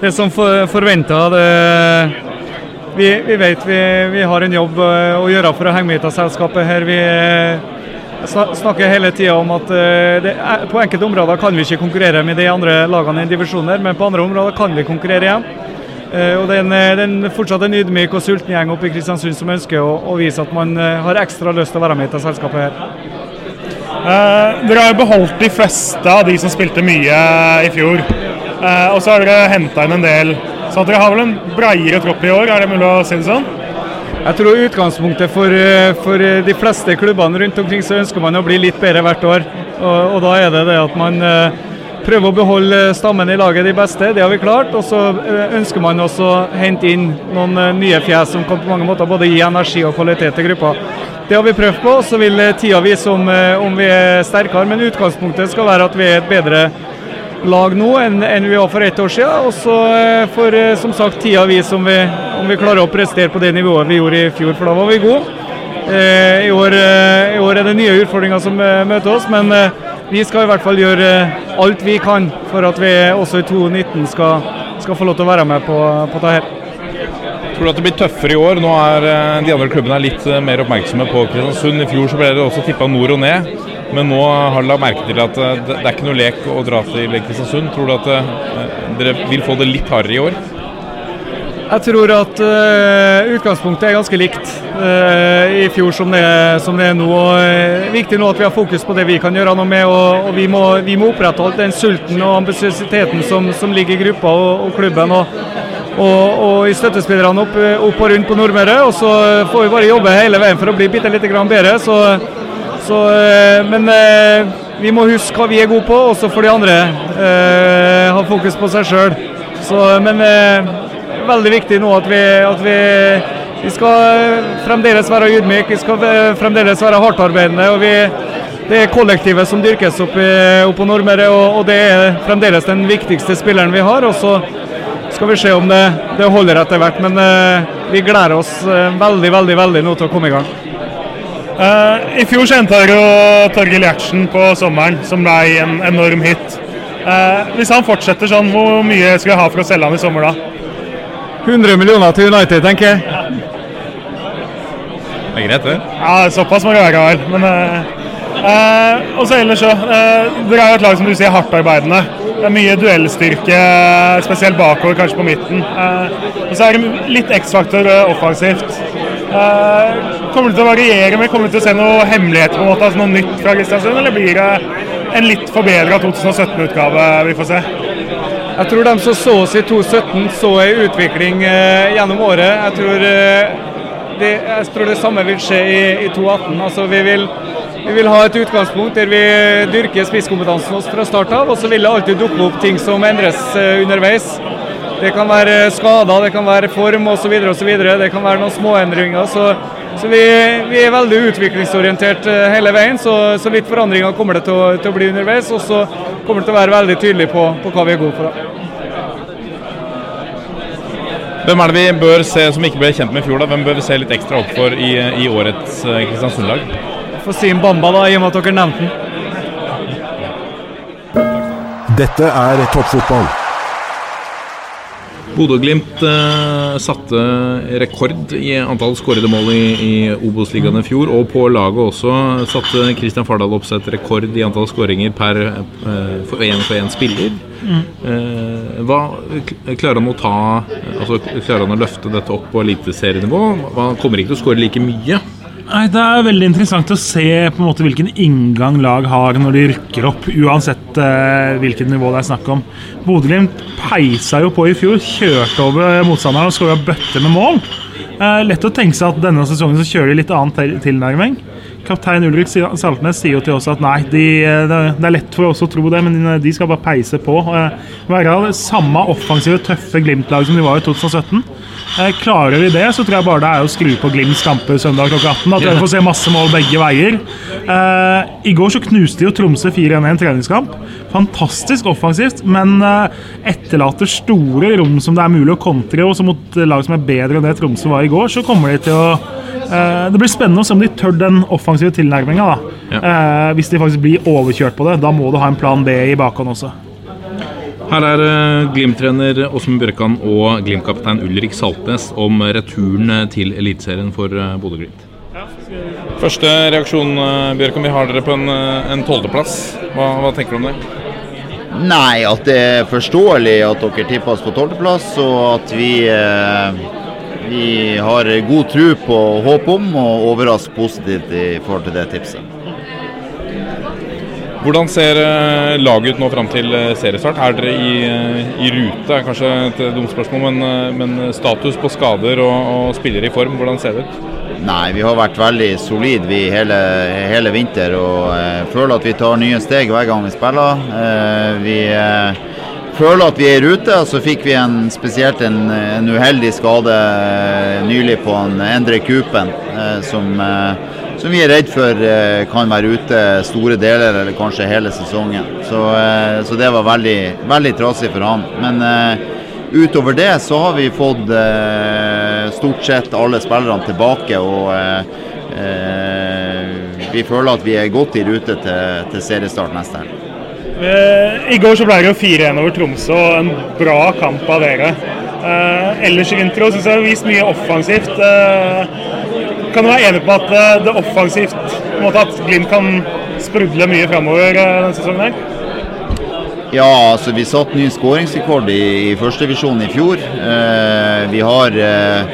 det er som for, forventa. Vi, vi vet vi, vi har en jobb eh, å gjøre for å henge med i selskapet. her. Vi eh, snakker hele tida om at eh, det på enkelte områder kan vi ikke konkurrere med de andre lagene i divisjonen, her, men på andre områder kan vi konkurrere igjen. Eh, Og det er en, eh, en fortsatt en ydmyk og sulten gjeng oppe i Kristiansund som ønsker å, å vise at man eh, har ekstra lyst til å være med i dette selskapet her. Eh, dere har jo beholdt de fleste av de som spilte mye i fjor. Eh, og så har dere henta inn en del. Så dere har vel en breiere tropp i år, er det mulig å si det sånn? Jeg tror utgangspunktet for, for de fleste klubbene rundt omkring så ønsker man å bli litt bedre hvert år. Og, og da er det det at man eh, prøver å beholde stammen i laget de beste, det har vi klart. Og så eh, ønsker man også å hente inn noen eh, nye fjes som kan på mange måter både gi energi og kvalitet til gruppa. Det har vi prøvd på, så vil eh, tida vise om, om vi er sterkere. Men utgangspunktet skal være at vi er et bedre lag nå enn, enn vi var for ett år siden. Og så får som sagt tida vise om vi, om vi klarer å prestere på det nivået vi gjorde i fjor, for da var vi gode. I år, I år er det nye utfordringer som møter oss, men vi skal i hvert fall gjøre eh, alt vi kan for at vi også i 2019 skal, skal få lov til å være med på, på dette. her. Tror du at det blir tøffere i år? Nå er eh, de andre klubbene litt eh, mer oppmerksomme på Kristiansund. I fjor så ble det også tippa nord og ned, men nå har de lagt merke til at det det er ikke noe lek å dra til Kristiansund. Tror du at dere vil få det litt hardere i år? Jeg tror at uh, utgangspunktet er ganske likt uh, i fjor som det, er- som det er nå. Og, uh, viktig nå at vi har fokus på det vi kan gjøre noe med, og, og vi, må, vi må opprettholde den sulten og ambisiøsiteten som, som ligger i gruppa og, og klubben. Og, og, og i støttespillerne opp, opp og rundt på Nordmøre. Og så får vi bare jobbe hele veien for å bli bitte litt bedre. Så, så, men vi må huske hva vi er gode på, også for de andre ha fokus på seg sjøl. Men veldig viktig nå at vi, at vi, vi skal fremdeles være ydmyke, vi skal eh, fremdeles være hardtarbeidende. og vi det er kollektivet som dyrkes opp, på Nordmøre, og, og det er fremdeles den viktigste spilleren vi har. og så skal vi se om det, det holder etter hvert, men uh, vi gleder oss eh, veldig veldig, veldig nå til å komme i gang. Uh, I fjor kjente jeg jo Torgill Gjertsen på sommeren, som ble en enorm hit. Uh, hvis han fortsetter sånn, hvor mye skal jeg ha for å selge han i sommer da? 100 millioner til United, tenker jeg. Det er greit, det. Ja, såpass må det være vel. Men eh, eh, Og så ellers så eh, Dere er jo et lag som du sier hardtarbeidende. Det er mye duellstyrke, spesielt bakover, kanskje på midten. Eh, og så er det litt X-faktor eh, offensivt. Eh, kommer det til å variere Men Kommer det til å se noe hemmeligheter, på en måte, altså noe nytt fra Kristiansund, eller blir det en litt forbedra 2017-utgave vi får se? Jeg tror de som så oss i 2017, så en utvikling eh, gjennom året. Jeg tror, eh, det, jeg tror det samme vil skje i, i 2018. Altså, vi, vil, vi vil ha et utgangspunkt der vi dyrker spisskompetansen vår fra start av, og så vil det alltid dukke opp ting som endres eh, underveis. Det kan være skader, det kan være form osv. Det kan være noen småendringer. Så, så vi, vi er veldig utviklingsorientert eh, hele veien, så, så litt forandringer kommer det til å, til å bli underveis. Og så kommer det til å være veldig tydelig på, på hva vi er gode for. Hvem er det vi bør se som ikke ble kjent med i fjor? da? Hvem bør vi se litt ekstra opp for i, i årets eh, Kristiansund-lag? Få si en Bamba, da, i og med at dere nevnte den. Dette er toppfotball. Bodø-Glimt eh, satte rekord i antall skårede mål i, i Obos-ligaen i fjor. Og på laget også satte Kristian Fardal Opseth rekord i antall skåringer per eh, for én for én spiller. Mm. Eh, hva Klarer han å ta Altså klarer han å løfte dette opp på eliteserienivå? Han kommer ikke til å skåre like mye. Nei, Det er veldig interessant å se på en måte hvilken inngang lag har når de rykker opp, uansett eh, hvilket nivå det er snakk om. Bodø-Glimt peisa jo på i fjor, kjørte over motstanderen og skåra bøtter med mål. Eh, lett å tenke seg at denne sesongen så kjører de litt annen tilnærming. Kaptein Ulrik Saltnes sier jo til oss at nei, de, eh, det er lett for oss å tro det, men de skal bare peise på. Eh, Være samme offensive, tøffe Glimt-lag som de var i 2017. Eh, Klarer vi det, så tror jeg bare det er å skru på Glimts kamper søndag klokka 18. Da tror jeg vi får se masse mål begge veier. Eh, I går så knuste jo Tromsø 4-1 i en treningskamp. Fantastisk offensivt, men eh, etterlater store rom som det er mulig å kontre. Og så mot lag som er bedre enn det Tromsø var i går, så kommer de til å Det blir spennende å se om de tør den offensive tilnærminga. Ja. hvis de faktisk blir overkjørt på det, da må du ha en plan B i bakhånd også. Her er eh, Glimt-trener Åsmund Bjørkan og Glimt-kaptein Ulrik Saltnes om returen eh, til Eliteserien for eh, Bodø-Glimt. Første reaksjon, Bjørkan. Vi har dere på en, en tolvteplass. Hva, hva tenker du om det? Nei, at det er forståelig at dere tipper oss på tolvteplass, og at vi, eh, vi har god tro på og håp om å overraske positivt i forhold til det tipset. Hvordan ser eh, laget ut nå fram til eh, seriestart? Er dere i, eh, i rute? er Kanskje et dumt spørsmål, men, men status på skader og, og spillere i form, hvordan ser det ut? Nei, vi har vært veldig solide vi hele, hele vinter og eh, føler at vi tar nye steg hver gang vi spiller. Eh, vi eh, føler at vi er i rute, og så fikk vi en, spesielt en, en uheldig skade nylig på en Endre Kupen, som, som vi er redd for eh, kan være ute store deler eller kanskje hele sesongen. Så, eh, så det var veldig, veldig trasig for han. Men eh, Utover det så har vi fått stort sett alle spillerne tilbake. og Vi føler at vi er godt i rute til, til seriestart neste helg. I går så ble det jo 4-1 over Tromsø og en bra kamp av dere. Eh, ellers i vinter syns jeg det har vist mye offensivt. Eh, kan du være enig på at det det offensivt på en måte at Glimt kan sprudle mye framover eh, denne sesongen? her? Ja, altså vi satte ny skåringsrekord i, i førstedivisjon i fjor. Eh, vi har eh,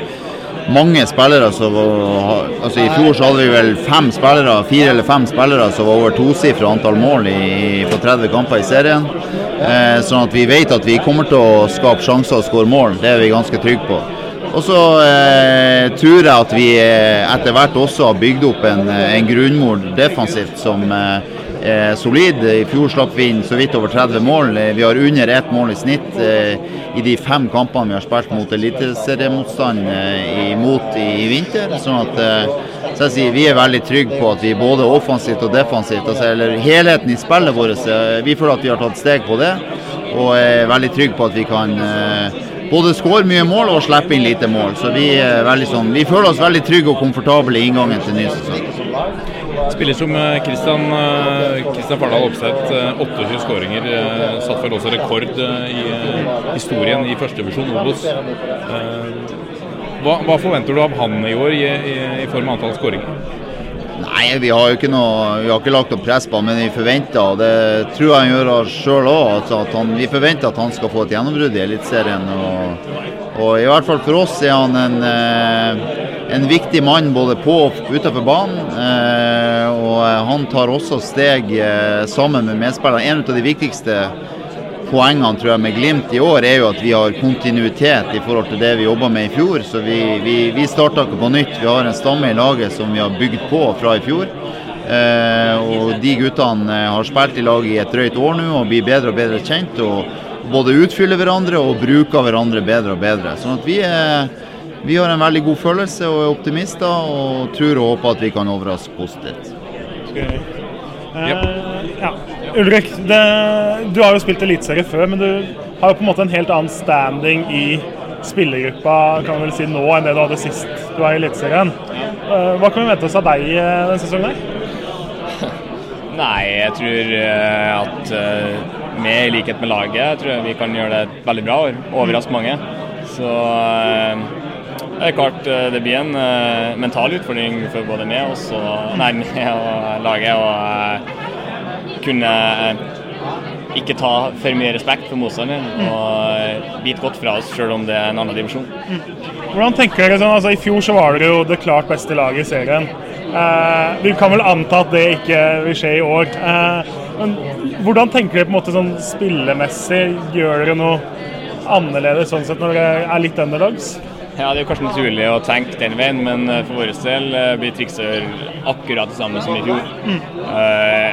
mange spillere som altså I fjor så hadde vi vel fem spillere, fire eller fem spillere som var over tosifra antall mål i, på 30 kamper i serien. Eh, sånn at vi vet at vi kommer til å skape sjanser og skåre mål. Det er vi ganske trygge på. Og så eh, tror jeg at vi eh, etter hvert også har bygd opp en, en grunnmur defensivt som eh, solid. I fjor slapp vi inn så vidt over 30 mål. Eh, Vi har under ett mål i snitt eh, i de fem kampene vi har spilt mot eliteseriemotstand eh, imot i, i vinter. Sånn at eh, så jeg sier, Vi er veldig trygge på at vi både offensivt og defensivt, altså, eller helheten i spillet vårt, eh, vi føler at vi har tatt steg på det. Og er veldig trygge på at vi kan eh, både skåre mye mål og slippe inn lite mål. Så vi, sånn, vi føler oss veldig trygge og komfortable i inngangen til ny sesong. Spiller som Kristian eh, Christian Fardal Opseth, eh, 28 skåringer. eh, Satt vel også rekord eh, i eh, historien i førstevisjon Obos. Eh, Hva, hva forventer du av han i år i, i, i form av antall skåringer? Nei, vi har jo ikke noe, vi har ikke lagt opp press på ham, men vi forventer, og det tror jeg han gjør sjøl òg, altså vi forventer at han skal få et gjennombrudd i Eliteserien. Og, og i hvert fall for oss er han en, eh, en viktig mann både på og utenfor banen. eh, Og han tar også steg eh, sammen med medspillerne. En av de viktigste poengene tror jeg med Glimt i år er jo at vi har kontinuitet i forhold til det vi jobba med i fjor. Så vi, vi, vi starta ikke på nytt. Vi har en stamme i laget som vi har bygd på fra i fjor. Eh, og de guttene eh, har spilt i lag i et drøyt år nå og blir bedre og bedre kjent. Og både utfyller hverandre og bruker hverandre bedre og bedre. Sånn at vi, er, vi har en veldig god følelse og er optimister og tror og håper at vi kan overraske positivt. Eh, ja. Ulrik, det, du har jo spilt eliteserie før, men du har jo på en måte en helt annen standing i spillergruppa kan vi vel si nå enn det du hadde sist du var i Eliteserien. Eh, Hva kan vi vente oss av deg eh, denne sesongen? her? Nei, jeg tror eh, at med i likhet med laget, jeg tror jeg vi kan gjøre det veldig bra og overraske mange. Så det er klart det blir en mental utfordring for både meg, også, nei, meg og laget eh, kunne eh, ikke ta for mye respekt for motstanderen og eh, bite godt fra oss selv om det er en annen divisjon. Hvordan tenker dere sånn, altså I fjor så var dere jo det klart beste laget i serien. Eh, vi kan vel anta at det ikke vil skje i år. Eh, men hvordan tenker dere på en måte sånn spillemessig? Gjør dere noe annerledes sånn sett når dere er litt underdogs? Ja, Det er kanskje naturlig å tenke den veien, men eh, for vår del eh, blir trikset akkurat det samme som i fjor. Mm.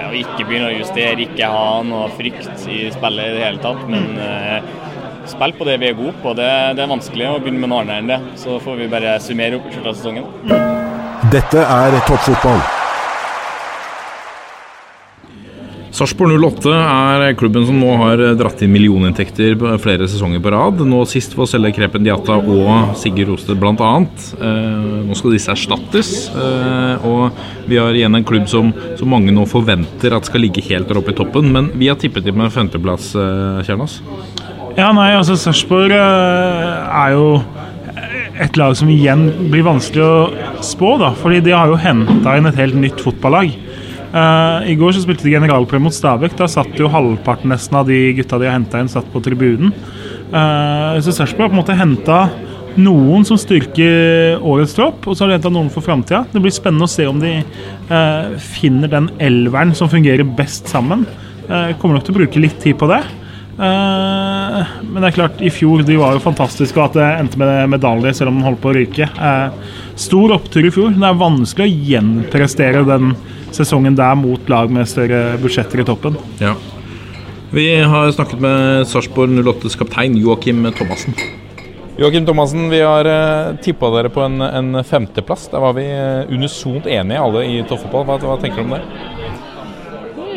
og ikke begynne å justere, ikke ha noe frykt i spillet i det hele tatt. Men uh, spill på det vi er gode på. Det, det er vanskelig å begynne med noe annet enn det. Så får vi bare summere opp i slutten av sesongen. Dette er toppfotball. Sarpsborg 08 er klubben som nå har dratt inn millioninntekter flere sesonger på rad. Nå sist for å selge Krepen Diata og Sigurd Rosted bl.a. Eh, nå skal disse erstattes. Eh, og vi har igjen en klubb som, som mange nå forventer at skal ligge helt der oppe i toppen. Men vi har tippet dem med femteplass, eh, Kjernas. Ja, nei, altså Sarpsborg er jo et lag som igjen blir vanskelig å spå, da. Fordi de har jo henta inn et helt nytt fotballag. Eh, I går så spilte de generalprøve mot Stabæk. Da satt jo halvparten nesten av de gutta de har henta inn, satt på tribunen. Uh, så Sarpsborg har på en måte henta noen som styrker årets tropp, og så har de henta noen for framtida. Det blir spennende å se om de uh, finner den elveren som fungerer best sammen. Kommer nok til å bruke litt tid på det. Men det er klart, i fjor de var jo fantastiske, og at det endte med medalje selv om den holdt på å ryke. Stor opptur i fjor. Det er vanskelig å gjenprestere den sesongen der mot lag med større budsjetter i toppen. Ja. Vi har snakket med Sarpsborg 08s kaptein Joakim Thomassen. Joakim Thomassen, vi har uh, tippa dere på en, en femteplass. Der var vi uh, unisont enige alle i toppfotball. Hva, hva tenker du om det?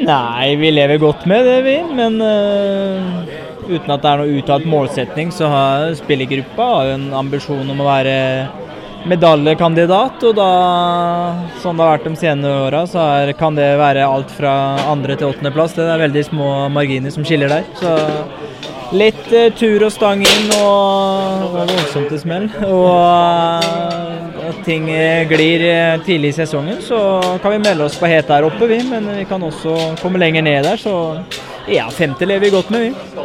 Nei, vi lever godt med det, vi. Men uh, uten at det er noe uttalt målsetning, så har spillergruppa en ambisjon om å være medaljekandidat. Og da, sånn det har vært de senere åra, så er, kan det være alt fra andre til åttendeplass. Det er veldig små marginer som skiller der. Så litt uh, tur og stang inn og voldsomt til smell. Og uh, at ting glir tidlig i sesongen, så kan vi melde oss på het der oppe, vi. Men vi kan også komme lenger ned der, så ja, femte lever vi godt med, vi.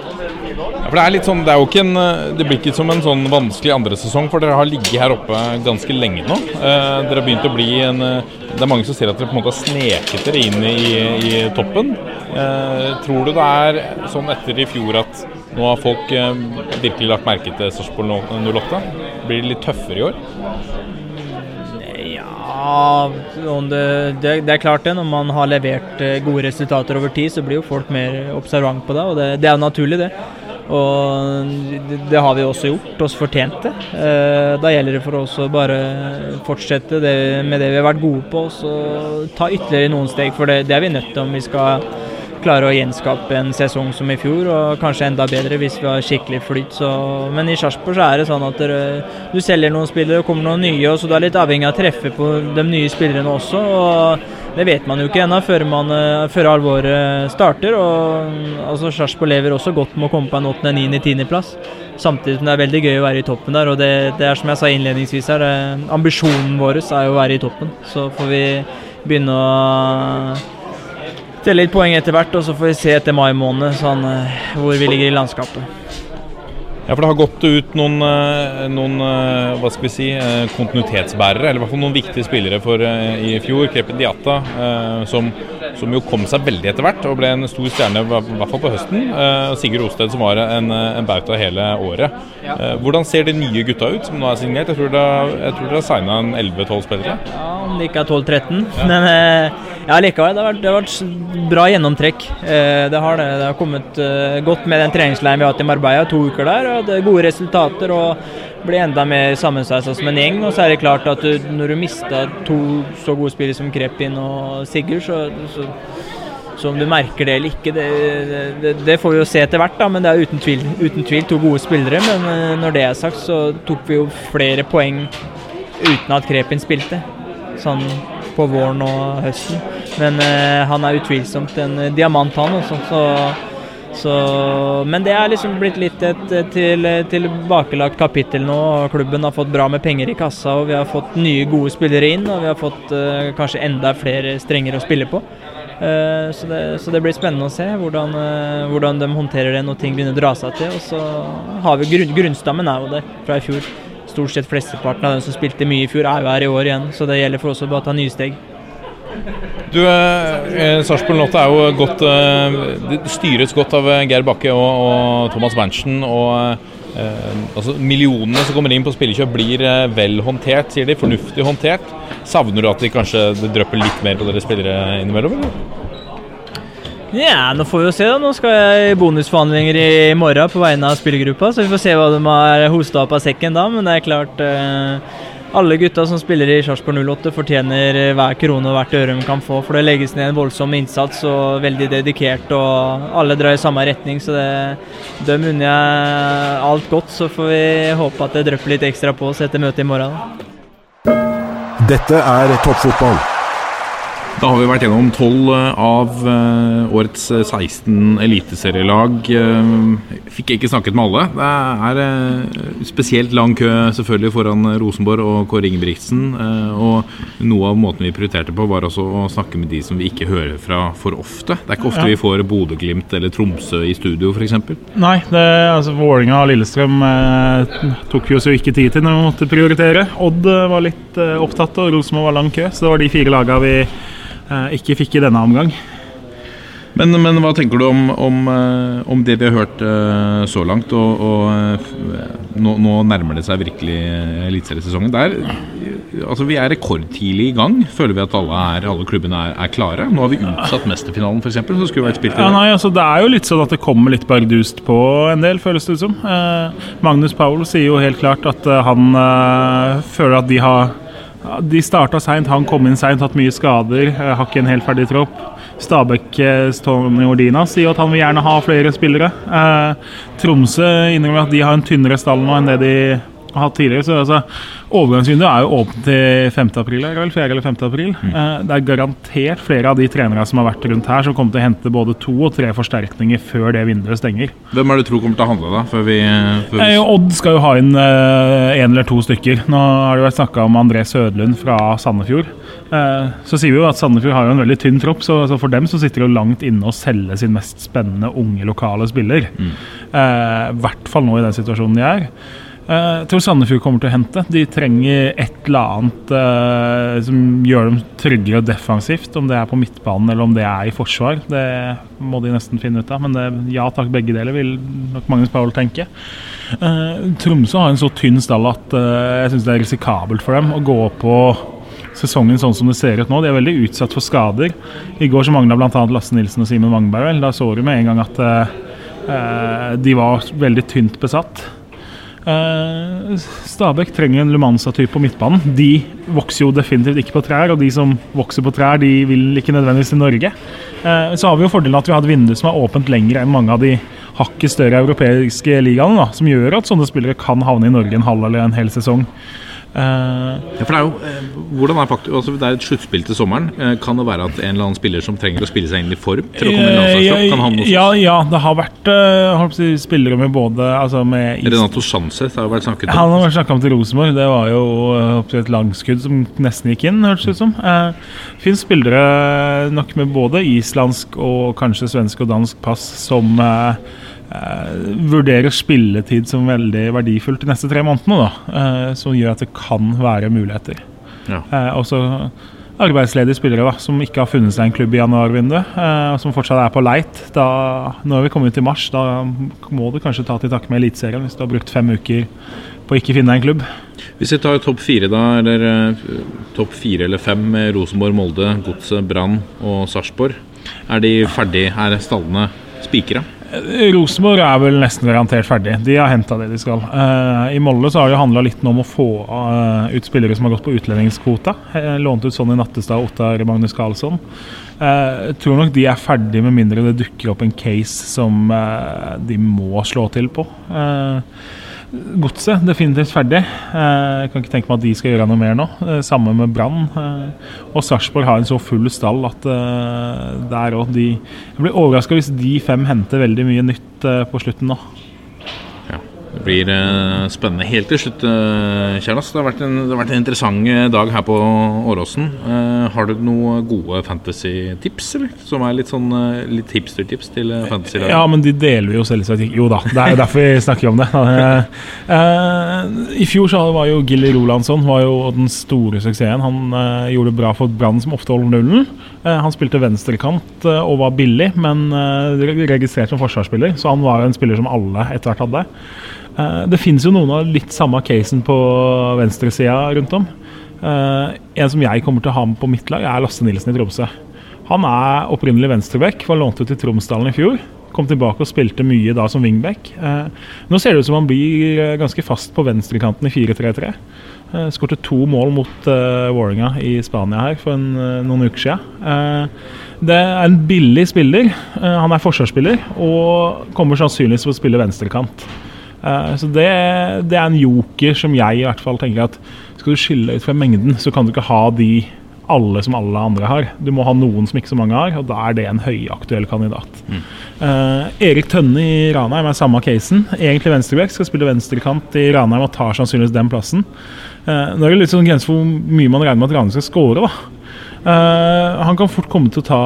Ja, for det, er litt sånn, det, er jo ikke en, det blir ikke som en sånn vanskelig andre sesong, for dere har ligget her oppe ganske lenge nå. Eh, dere har begynt å bli en Det er mange som ser at dere på en måte har sneket dere inn i, i toppen. Eh, tror du det er sånn etter i fjor at nå har folk eh, virkelig lagt merke til Sarpsborg 08? Blir det litt tøffere i år? Ja, det, det, det, er klart det. Når man har levert eh, gode resultater over tid, så blir jo folk mer observant på det. Og det, det er jo naturlig, det. Og det, har vi også gjort, oss fortjent det. Eh, da gjelder det for oss å bare fortsette det, med det vi har vært gode på, og så ta ytterligere noen steg. For det, det er vi nødt til om vi skal klare å gjenskape en sesong som i fjor, og kanskje enda bedre hvis vi har skikkelig flyt. Så, men i Sarpsborg er det sånn at dere, du selger noen spillere, og kommer noen nye, så du er litt avhengig av å treffe på de nye spillerne også. og Det vet man jo ikke ennå før, før alvoret starter. og altså Sarpsborg lever også godt med å komme på en 8., 9., 10. plass. Samtidig som det er veldig gøy å være i toppen der. og Det, det er som jeg sa innledningsvis her, ambisjonen vår er å være i toppen. Så får vi begynne å telle litt poeng etter hvert, og så får vi se etter mai måned sånn, hvor vi ligger i landskapet. Ja, for Det har gått ut noen, noen hva skal vi si, kontinuitetsbærere, eller i hvert fall noen viktige spillere for i fjor. Krepen Diata, som, som, jo kom seg veldig etter hvert og ble en stor stjerne, i hvert fall på høsten. Sigurd Osted som var en, en bauta hele året. Hvordan ser de nye gutta ut som nå er signert? Jeg tror dere har signa 11-12 spillere? Ja, om det ikke er 12-13. Men ja, likevel. Det har vært, det har vært bra gjennomtrekk. Det har det. Det har kommet godt med den treningsleiren vi har hatt i Marbella, to uker der hadde gode resultater og ble enda mer sammensveisa som en gjeng. Og så er det klart at du, når du mista to så gode spillere som Krepin og Sigurd, så, så, så om du merker det eller ikke, det, det, det, får vi jo se etter hvert. da, Men det er uten tvil, uten tvil to gode spillere. Men når det er sagt, så tok vi jo flere poeng uten at Krepin spilte. Sånn på våren og høsten. Men uh, han er utvilsomt en diamant, han også. Så Så, men det er liksom blitt litt et til, tilbakelagt kapittel nå. Klubben har fått bra med penger i kassa, og vi har fått nye, gode spillere inn. Og vi har fått uh, kanskje enda flere strenger å spille på. Uh, så, det, så, det, blir spennende å se hvordan, uh, hvordan, de håndterer det når ting begynner å dra seg til. Og så har vi grunn, Grunnstammen er jo der fra i fjor. Stort sett flesteparten av dem som spilte mye i fjor, er jo her i år igjen. Så det gjelder for oss å bare ta nye steg. Du, eh, Sarpsborg Lotte er jo godt eh, styres godt av eh, Geir Bakke og, og Thomas Berntsen. og eh, altså Millionene som kommer inn på spillekjøp, blir eh, vel håndtert, sier de. Fornuftig håndtert. Savner du at de kanskje drypper litt mer på dere spillere innimellom? Ja, nå får vi jo se. da. Nå skal jeg i bonusforhandlinger i morgen på vegne av spillergruppa, så vi får se hva de har hosta opp av sekken da. Men det er klart eh, alle gutta som spiller i Sarpsborg 08 fortjener hver krone og hvert øre de kan få. For det legges ned en voldsom innsats og veldig dedikert, og alle drar i samme retning. Så det, dem unner jeg alt godt. Så får vi håpe at det drypper litt ekstra på oss etter møtet i morgen. Dette er toppfotball. Da har vi vært gjennom tolv eh, av uh, årets 16 eh, eliteserielag. Fikk jeg ikke snakket med alle. Det er spesielt lang kø selvfølgelig foran Rosenborg og Kåre Ingebrigtsen. og noe av måten vi prioriterte på, var også å snakke med de som vi ikke hører fra for ofte. Det er ikke ofte ja. vi får Bodø-Glimt eller Tromsø i studio, f.eks. Nei, det, altså Vålinga og Lillestrøm tok vi oss jo ikke tid til når vi måtte prioritere. Odd var litt opptatt, og Rosenborg var lang kø. Så det var de fire lagene vi Eh, ikke fikk i denne omgang. Men, men, hva tenker du om, om, eh, om, det vi har hørt uh, så langt? Og, og nå, nå, nærmer det seg virkelig eliteseriesesongen. Altså, vi er rekordtidlig i gang. Føler vi at alle, er, alle klubbene er, er, klare? Nå har vi utsatt mesterfinalen, f.eks. Som skulle vært spilt i ja, nei, altså, Det er jo litt sånn at det kommer litt bardust på en del, føles det ut som. Eh, Magnus Paul sier jo helt klart at han han føler at de har de starta seint, han kom inn seint, hatt mye skader. Eh, har ikke en helt ferdig tropp. Stabæk eh, Tony Ordina sier at han vil gjerne ha flere spillere. Eh, Tromsø innrømmer at de har en tynnere stall nå enn det de hatt tidligere. Så altså, Overgangsvinduet er jo åpent til 5. april, er det vel? 4. eller 5. april. Mm. Eh, det er garantert flere av de trenere som har vært rundt her, som kommer til å hente både to og tre forsterkninger før det vinduet stenger. Hvem er det du tror kommer til å handle, da? Før vi, før vi... Eh, Odd skal jo ha inn én eh, eller to stykker. Nå har det vært snakka om André Sødlund fra Sandefjord. Eh, så sier vi jo at Sandefjord har jo en veldig tynn tropp, så, så for dem så sitter det jo langt inne å selge sin mest spennende unge lokale spiller. I mm. eh, hvert fall nå i den situasjonen de er. Eh, jeg tror Sandefjord kommer til å hente. De trenger et eller annet eh, som gjør dem tryggere defensivt. Om det er på midtbanen eller om det er i forsvar, det må de nesten finne ut av. Men det, ja takk, begge deler vil nok Magnus Paul tenke. Eh, Tromsø har en så tynn stall at eh, jeg syns det er risikabelt for dem å gå på sesongen sånn som det ser ut nå. De er veldig utsatt for skader. I går så mangla bl.a. Lasse Nilsen og Simen Wangberg. Da så du med en gang at de var veldig tynt besatt. Uh, Stabæk trenger en Lumanza-type på midtbanen. De vokser jo definitivt ikke på trær, og de som vokser på trær, de vil ikke nødvendigvis til Norge. Uh, så har vi jo fordelen at vi har et vindu som er åpent lenger enn mange av de hakket større europeiske ligaene, da, som gjør at sånne spillere kan havne i Norge en halv eller en hel sesong. Uh, ja, for det er jo eh, hvordan er faktisk, altså Det er et sluttspill til sommeren. Uh, kan det være at en eller annen spiller som trenger å spille seg inn i form til å komme i landslagstropp, ja, ja, det har vært si, spillere med både altså med Renato Sanchez har vært snakket om. Han har vært snakka om til Rosenborg. Det var jo uh, et langskudd som nesten gikk inn, hørtes det ut som. Fins spillere nok med både islandsk og kanskje svensk og dansk pass som vurderer spilletid som veldig verdifullt de neste tre månedene. Da, uh, som gjør at det kan være muligheter. Ja. Uh, også arbeidsledige spillere da, som ikke har funnet seg en klubb i januarvinduet, og som fortsatt er på leit. Da, når vi kommer ut i mars, da må du kanskje ta til takke med Eliteserien hvis du har brukt fem uker på å ikke finne en klubb. Hvis vi tar topp fire, da, eller topp fire eller fem med Rosenborg, Molde, Godset, Brann og Sarpsborg, er de ferdige? Er stallene spikra? Rosenborg er vel nesten garantert ferdig. De har henta det de skal. Uh, I Molde så har det handla litt om å få uh, ut spillere som har gått på utlendingskvota. Uh, lånt ut Sonny Nattestad og Ottar Magnus Karlsson. Jeg tror nok de er ferdig med mindre det dukker opp en case som de må slå til på. Godset definitivt ferdig. Eh, Jeg kan ikke tenke meg at de skal gjøre noe mer nå. Eh, Samme med Brann. eh, Og Sarpsborg har en så full stall at der òg de Jeg blir overraska hvis de fem henter veldig mye nytt på slutten nå. Det blir eh, spennende. Helt til slutt, uh, Kjernas. Det, har vært en- har vært en interessant eh, dag her på Åråsen. Eh, har du noen gode fantasy-tips, eller? Som er litt sånn eh, litt hipster-tips til uh, fantasy Ja, men de deler vi jo selvsagt ikke. Jo da, det er jo derfor vi snakker om det. Eh, eh, I fjor så var jo Gilly Rolandsson var jo den store suksessen. Han eh, gjorde det bra for Brann, som ofte holder nullen. Eh, han spilte venstrekant eh, og var billig, men eh, registrert som forsvarsspiller, så han var en spiller som alle etter hvert hadde. Eh, det finnes jo noen av litt samme casen på venstresida rundt om. Eh, en som jeg kommer til å ha med på mitt lag, er Lasse Nilsen i Tromsø. Han er opprinnelig venstreback, var lånt ut til Tromsdalen i fjor. Kom tilbake og spilte mye da som wingback. Eh, nå ser det ut som han blir ganske fast på venstrekanten i 4-3-3. Uh, Skårte to mål mot uh, i Spania her for en, noen uker siden. Det er en billig spiller. Han er forsvarsspiller og kommer sannsynligvis til å spille venstrekant. Eh, så det, det er en joker som jeg i hvert fall tenker at skal du skille ut fra mengden, så kan du ikke ha de alle som alle andre har. Du må ha noen som ikke så mange har, og da er det en høyaktuell kandidat. Eh, Erik Tønne i Ranheim er samme casen. Egentlig venstreback, skal spille venstrekant i Ranheim og tar sannsynligvis den plassen. Eh, nå er det litt sånn grense for hvor mye man regner med at Ranheim skal score. da. Uh, han kan fort komme til å ta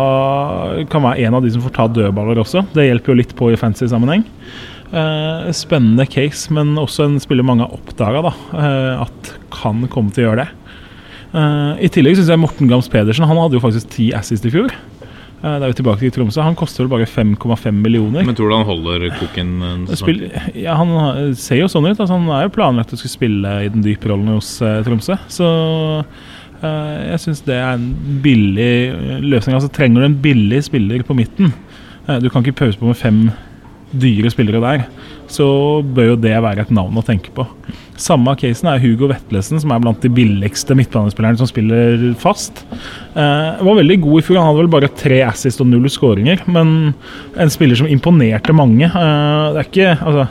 Kan være en av de som får ta dødballer også. Det hjelper jo litt på i fantasy-sammenheng. Eh, spennende case, men også en spiller mange har oppdaga eh, at kan komme til å gjøre det. Eh, I tillegg syns jeg Morten Gams Pedersen Han hadde jo faktisk ti assist i fjor. Eh, da er vi tilbake til Tromsø. Han koster vel bare 5,5 millioner. Men tror du han holder koken? Spill, ja, han ser jo sånn ut. Altså, han er jo planlagt å skulle spille i den dype rollen hos eh, Tromsø. Så eh, jeg syns det er en billig eh, løsning. Altså Trenger du en billig spiller på midten eh, Du kan ikke pause på med fem dyre spillere der. Så bør jo det være et navn å tenke på. Samme casen er Hugo Vetlesen, som er blant de billigste midtbanespillerne som spiller fast. Eh, var veldig god i fjor. Han hadde vel bare tre assist og null skåringer. Men en spiller som imponerte mange. Eh, det er ikke altså,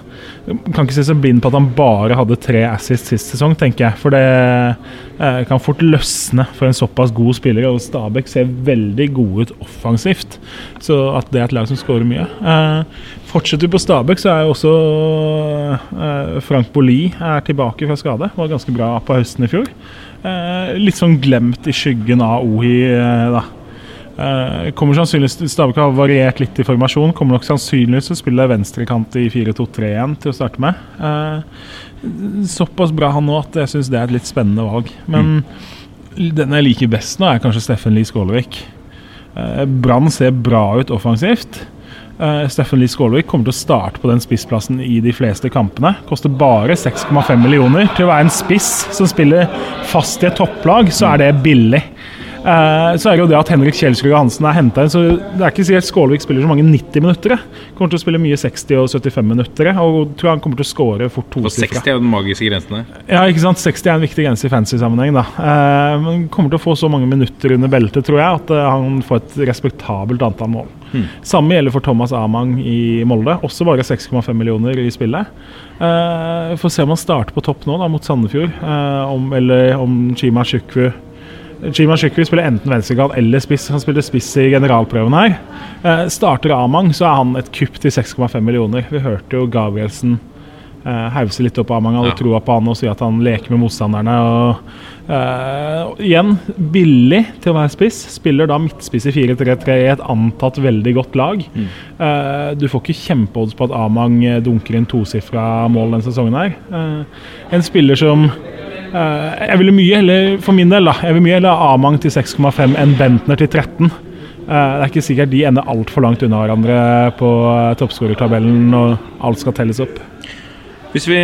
Kan ikke se seg blind på at han bare hadde tre assist sist sesong, tenker jeg. For det eh, kan fort løsne for en såpass god spiller. Og Stabæk ser veldig gode ut offensivt. Så at det er et lag som skårer mye. Eh, fortsetter vi på Stabæk, så er jo også eh, Frank Bolli er tilbake fra skade. Var ganske bra på høsten i fjor. Eh, litt sånn glemt i skyggen av Ohi, eh, da. Eh, kommer sannsynligvis Stabæk har variert litt i formasjon. Kommer nok sannsynligvis til å spille venstrekant i 4-2-3-1 til å starte med. Eh, såpass bra han nå at jeg syns det er et litt spennende valg. Men den jeg liker best nå, er kanskje Steffen Lie Skålevik. Eh, Brann ser bra ut offensivt. Eh, Steffen Lie Skålvik kommer til å starte på den spissplassen i de fleste kampene. Koster bare 6,5 millioner. Til å være en spiss som spiller fast i et topplag, så er det billig. Uh, så er det jo det at Henrik Kjelsrud Hansen er henta inn, så det er ikke sikkert Skålvik spiller så mange 90 minutter. Kommer til å spille mye 60 og 75 minutter, og tror han kommer til å skåre fort For 60 er den magiske grensen der. Ja, ikke sant. 60 er en viktig grense i fancy-sammenheng, da. Uh, men kommer til å få så mange minutter under beltet, tror jeg, at han får et respektabelt antall mål. Hmm. Samme gjelder for Thomas Amang i Molde. Også bare 6,5 millioner i spillet. Uh, Får se om han starter på topp nå, da, mot Sandefjord. Uh, om, eller om Chima Chukwu Chima Chukwu spiller enten venstrekant eller spiss. Han spiller spiss i generalprøven her. Uh, starter Amang, så er han et kupp til 6,5 millioner. Vi hørte jo Gabrielsen hause litt opp Amang. Hadde Ja. troa på han og si at han leker med motstanderne. Og, uh, igjen, billig til å være spiss. Spiller da midtspiss i 4-3-3 i et antatt veldig godt lag. Eh, du får ikke kjempeodds på at Amang eh, dunker inn tosifra mål denne sesongen her. Uh, en spiller som Eh, jeg ville mye heller, for min del, da, jeg vil mye heller ha Amang til 6,5 enn Bentner til 13. Eh, det er ikke sikkert de ender altfor langt unna hverandre på uh, toppskårertabellen når alt skal telles opp. Hvis vi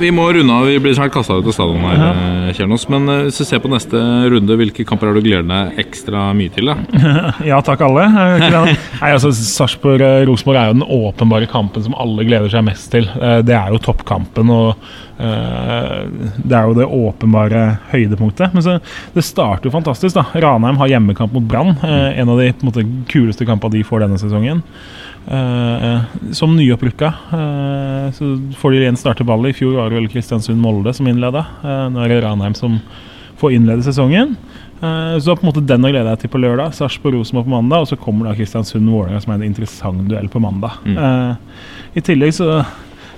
vi må runde av. Vi blir snart kasta ut av stadion her, ja. Kjernos. Men eh, hvis du ser på neste runde, hvilke kamper har du gleder deg ekstra mye til? da? ja takk, alle. Eh? Nei, altså Sarpsborg-Rosenborg er jo den åpenbare kampen som alle gleder seg mest til. Eh, Det er jo toppkampen, og eh, det er jo det åpenbare høydepunktet. Men så, det starter jo fantastisk. da Ranheim har hjemmekamp mot Brann. eh, En av de på en måte, kuleste kampene de får denne sesongen. Eh, eh, som nyopprykka eh, så får de igjen starte ballet. I fjor var det vel Kristiansund-Molde som innleda. Nå er det Ranheim som får innlede sesongen. Så på en måte den å glede deg til på lørdag. Sarpsborg-Rosenborg på mandag. Og så kommer da Kristiansund-Vålerenga, som er en interessant duell på mandag. Mm. I tillegg så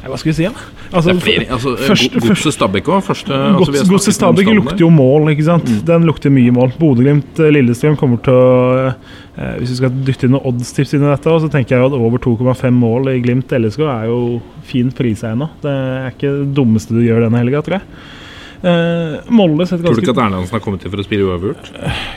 Hva skal vi si, da? Altså, altså, først- Godset Stabæk òg. Altså, Godset Stabæk lukter jo mål, ikke sant. Den lukter mye mål. Bodø-Glimt-Lillestrøm kommer til å eh, Hvis vi skal dytte inn noen oddstips inn i dette, så tenker jeg at over 2,5 mål i Glimt-LSK er jo fin pris ennå. Det er ikke det dummeste du gjør denne helga, tror jeg. Eh, Molde setter Tror du ikke at Erlandsen har kommet til for å spille uavgjort?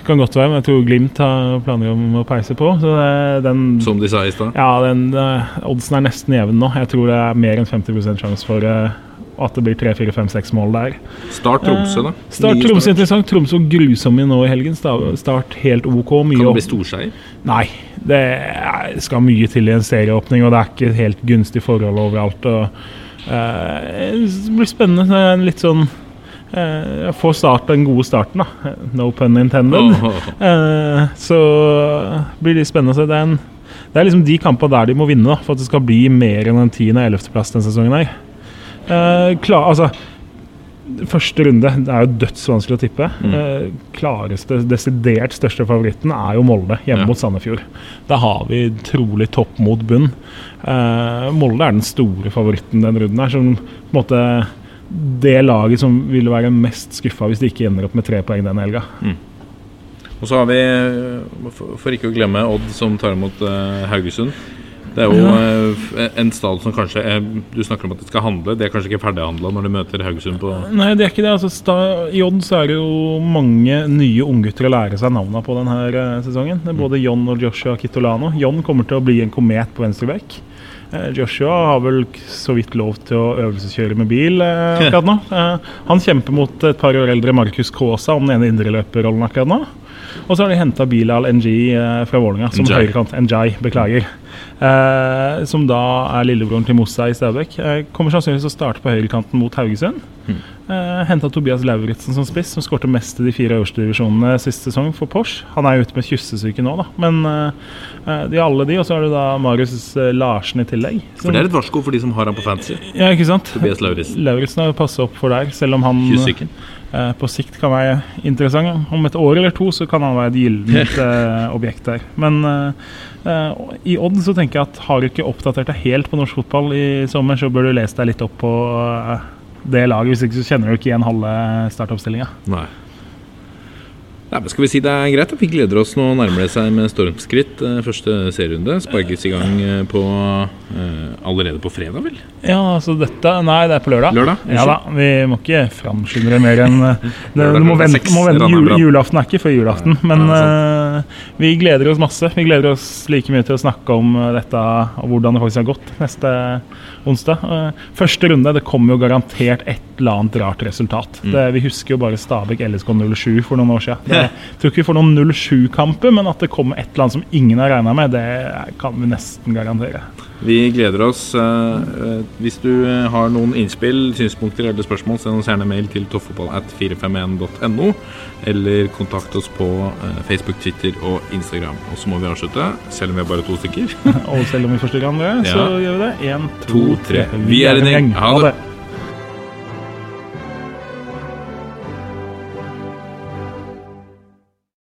Kan godt være, men jeg tror Glimt har planer om å peise på. Så det, den, Som de sa i stad? Ja, den, uh, oddsen er nesten jevn nå. Jeg tror det er mer enn 50 sjanse for uh, at det blir 3-4-5-6 mål der. Start Tromsø, da. Eh, Start Tromsø interessant. Tromsø grusomme nå i helgen. Start helt OK. Mye Kan det bli storseier? Nei. Det skal mye til i en serieåpning, og det er ikke helt gunstig forhold overalt. Og, eh, det blir spennende. Det er en litt sånn eh, Få start den gode starten, da. No pun intended. Eh, så blir det spennende å se. Det er, en, det er liksom de kampene der de må vinne da, for at det skal bli mer enn en tiende- og ellevteplass denne sesongen. her. Eh, klar, altså Første runde det er jo dødsvanskelig å tippe. Mm. Eh, klareste, desidert største favoritten er jo Molde, hjemme Ja. mot Sandefjord. Da har vi trolig topp mot bunn. Eh, Molde er den store favoritten den runden her. Som på en måte det laget som ville være mest skuffa hvis de ikke ender opp med tre poeng denne helga. Og så har vi, for ikke å glemme, Odd som tar imot eh, Haugesund. Det er jo eh, en stall som kanskje er, Du snakker om at det skal handle. Det er kanskje ikke ferdighandla når de møter Haugesund på Nei, det er ikke det. Altså, sta, I Odd så er det jo mange nye unggutter å lære seg navnene på denne eh, sesongen. Det er både John og Joshua Kitolano. John kommer til å bli en komet på venstreback. Eh, Joshua har vel så vidt lov til å øvelseskjøre med bil eh, akkurat nå. Eh, han kjemper mot et par år eldre Markus Kaasa om den ene indreløperrollen akkurat nå. Og så har de henta Bilal NG fra Vålerenga som høyrekant. Njai, beklager. Eh, som da er lillebroren til Mossa i Stabæk. Eh, kommer sannsynligvis til å starte på høyrekanten mot Haugesund. Hmm. Uh, Henta Tobias Lauritzen som spiss, som skårte mest i de fire øverste divisjonene sist sesong for Porsche. Han er jo ute med kyssesyke nå, da. Men uh, eh, de er alle de, og så har du da Marius eh, Larsen i tillegg. For det er et varsko for de som har han på fantasy. Ja, ikke sant? Tobias Lauritzen. Lauritzen har passet opp for der, selv om han Kyssyken. eh, på sikt kan være interessant. Om et år eller to så kan han være et gyllent eh, objekt der. Men eh, eh, i Odd så tenker jeg at har du ikke oppdatert deg helt på norsk fotball i sommer, så bør du lese deg litt opp på eh, det laget. Hvis ikke så kjenner du ikke igjen halve startoppstillinga. Nei. Men skal vi si det er greit? at Vi gleder oss. Nå nærmer det seg med stormskritt. eh, Første serierunde sparkes i gang eh, på eh, allerede på fredag, vel? Ja, altså dette Nei, det er på lørdag. Lørdag? Ja da, Vi må ikke framskynde det mer enn Du må vente, må vente jul, Julaften er ikke før julaften. Men uh, vi gleder oss masse. Vi gleder oss like mye til å snakke om dette og hvordan det faktisk har gått neste onsdag. Uh, første runde det kommer jo garantert et eller annet rart resultat. Mm. Det, vi husker jo bare Stabæk LSK 07 for noen år siden. Jeg tror ikke vi får noen 07-kamper, men at det kommer et eller annet som ingen har regna med, det kan vi nesten garantere. Vi gleder oss. eh, eh, Hvis du eh, har noen innspill, synspunkter eller spørsmål, send oss gjerne mail til toppfotballat451.no, eller kontakt oss på eh, Facebook, Twitter og Instagram. Og så må vi avslutte, selv om vi er bare to stykker. Og selv om vi forstyrrer andre, så Ja. gjør vi det. Én, To, tre. Vi er en gjeng. Ha det.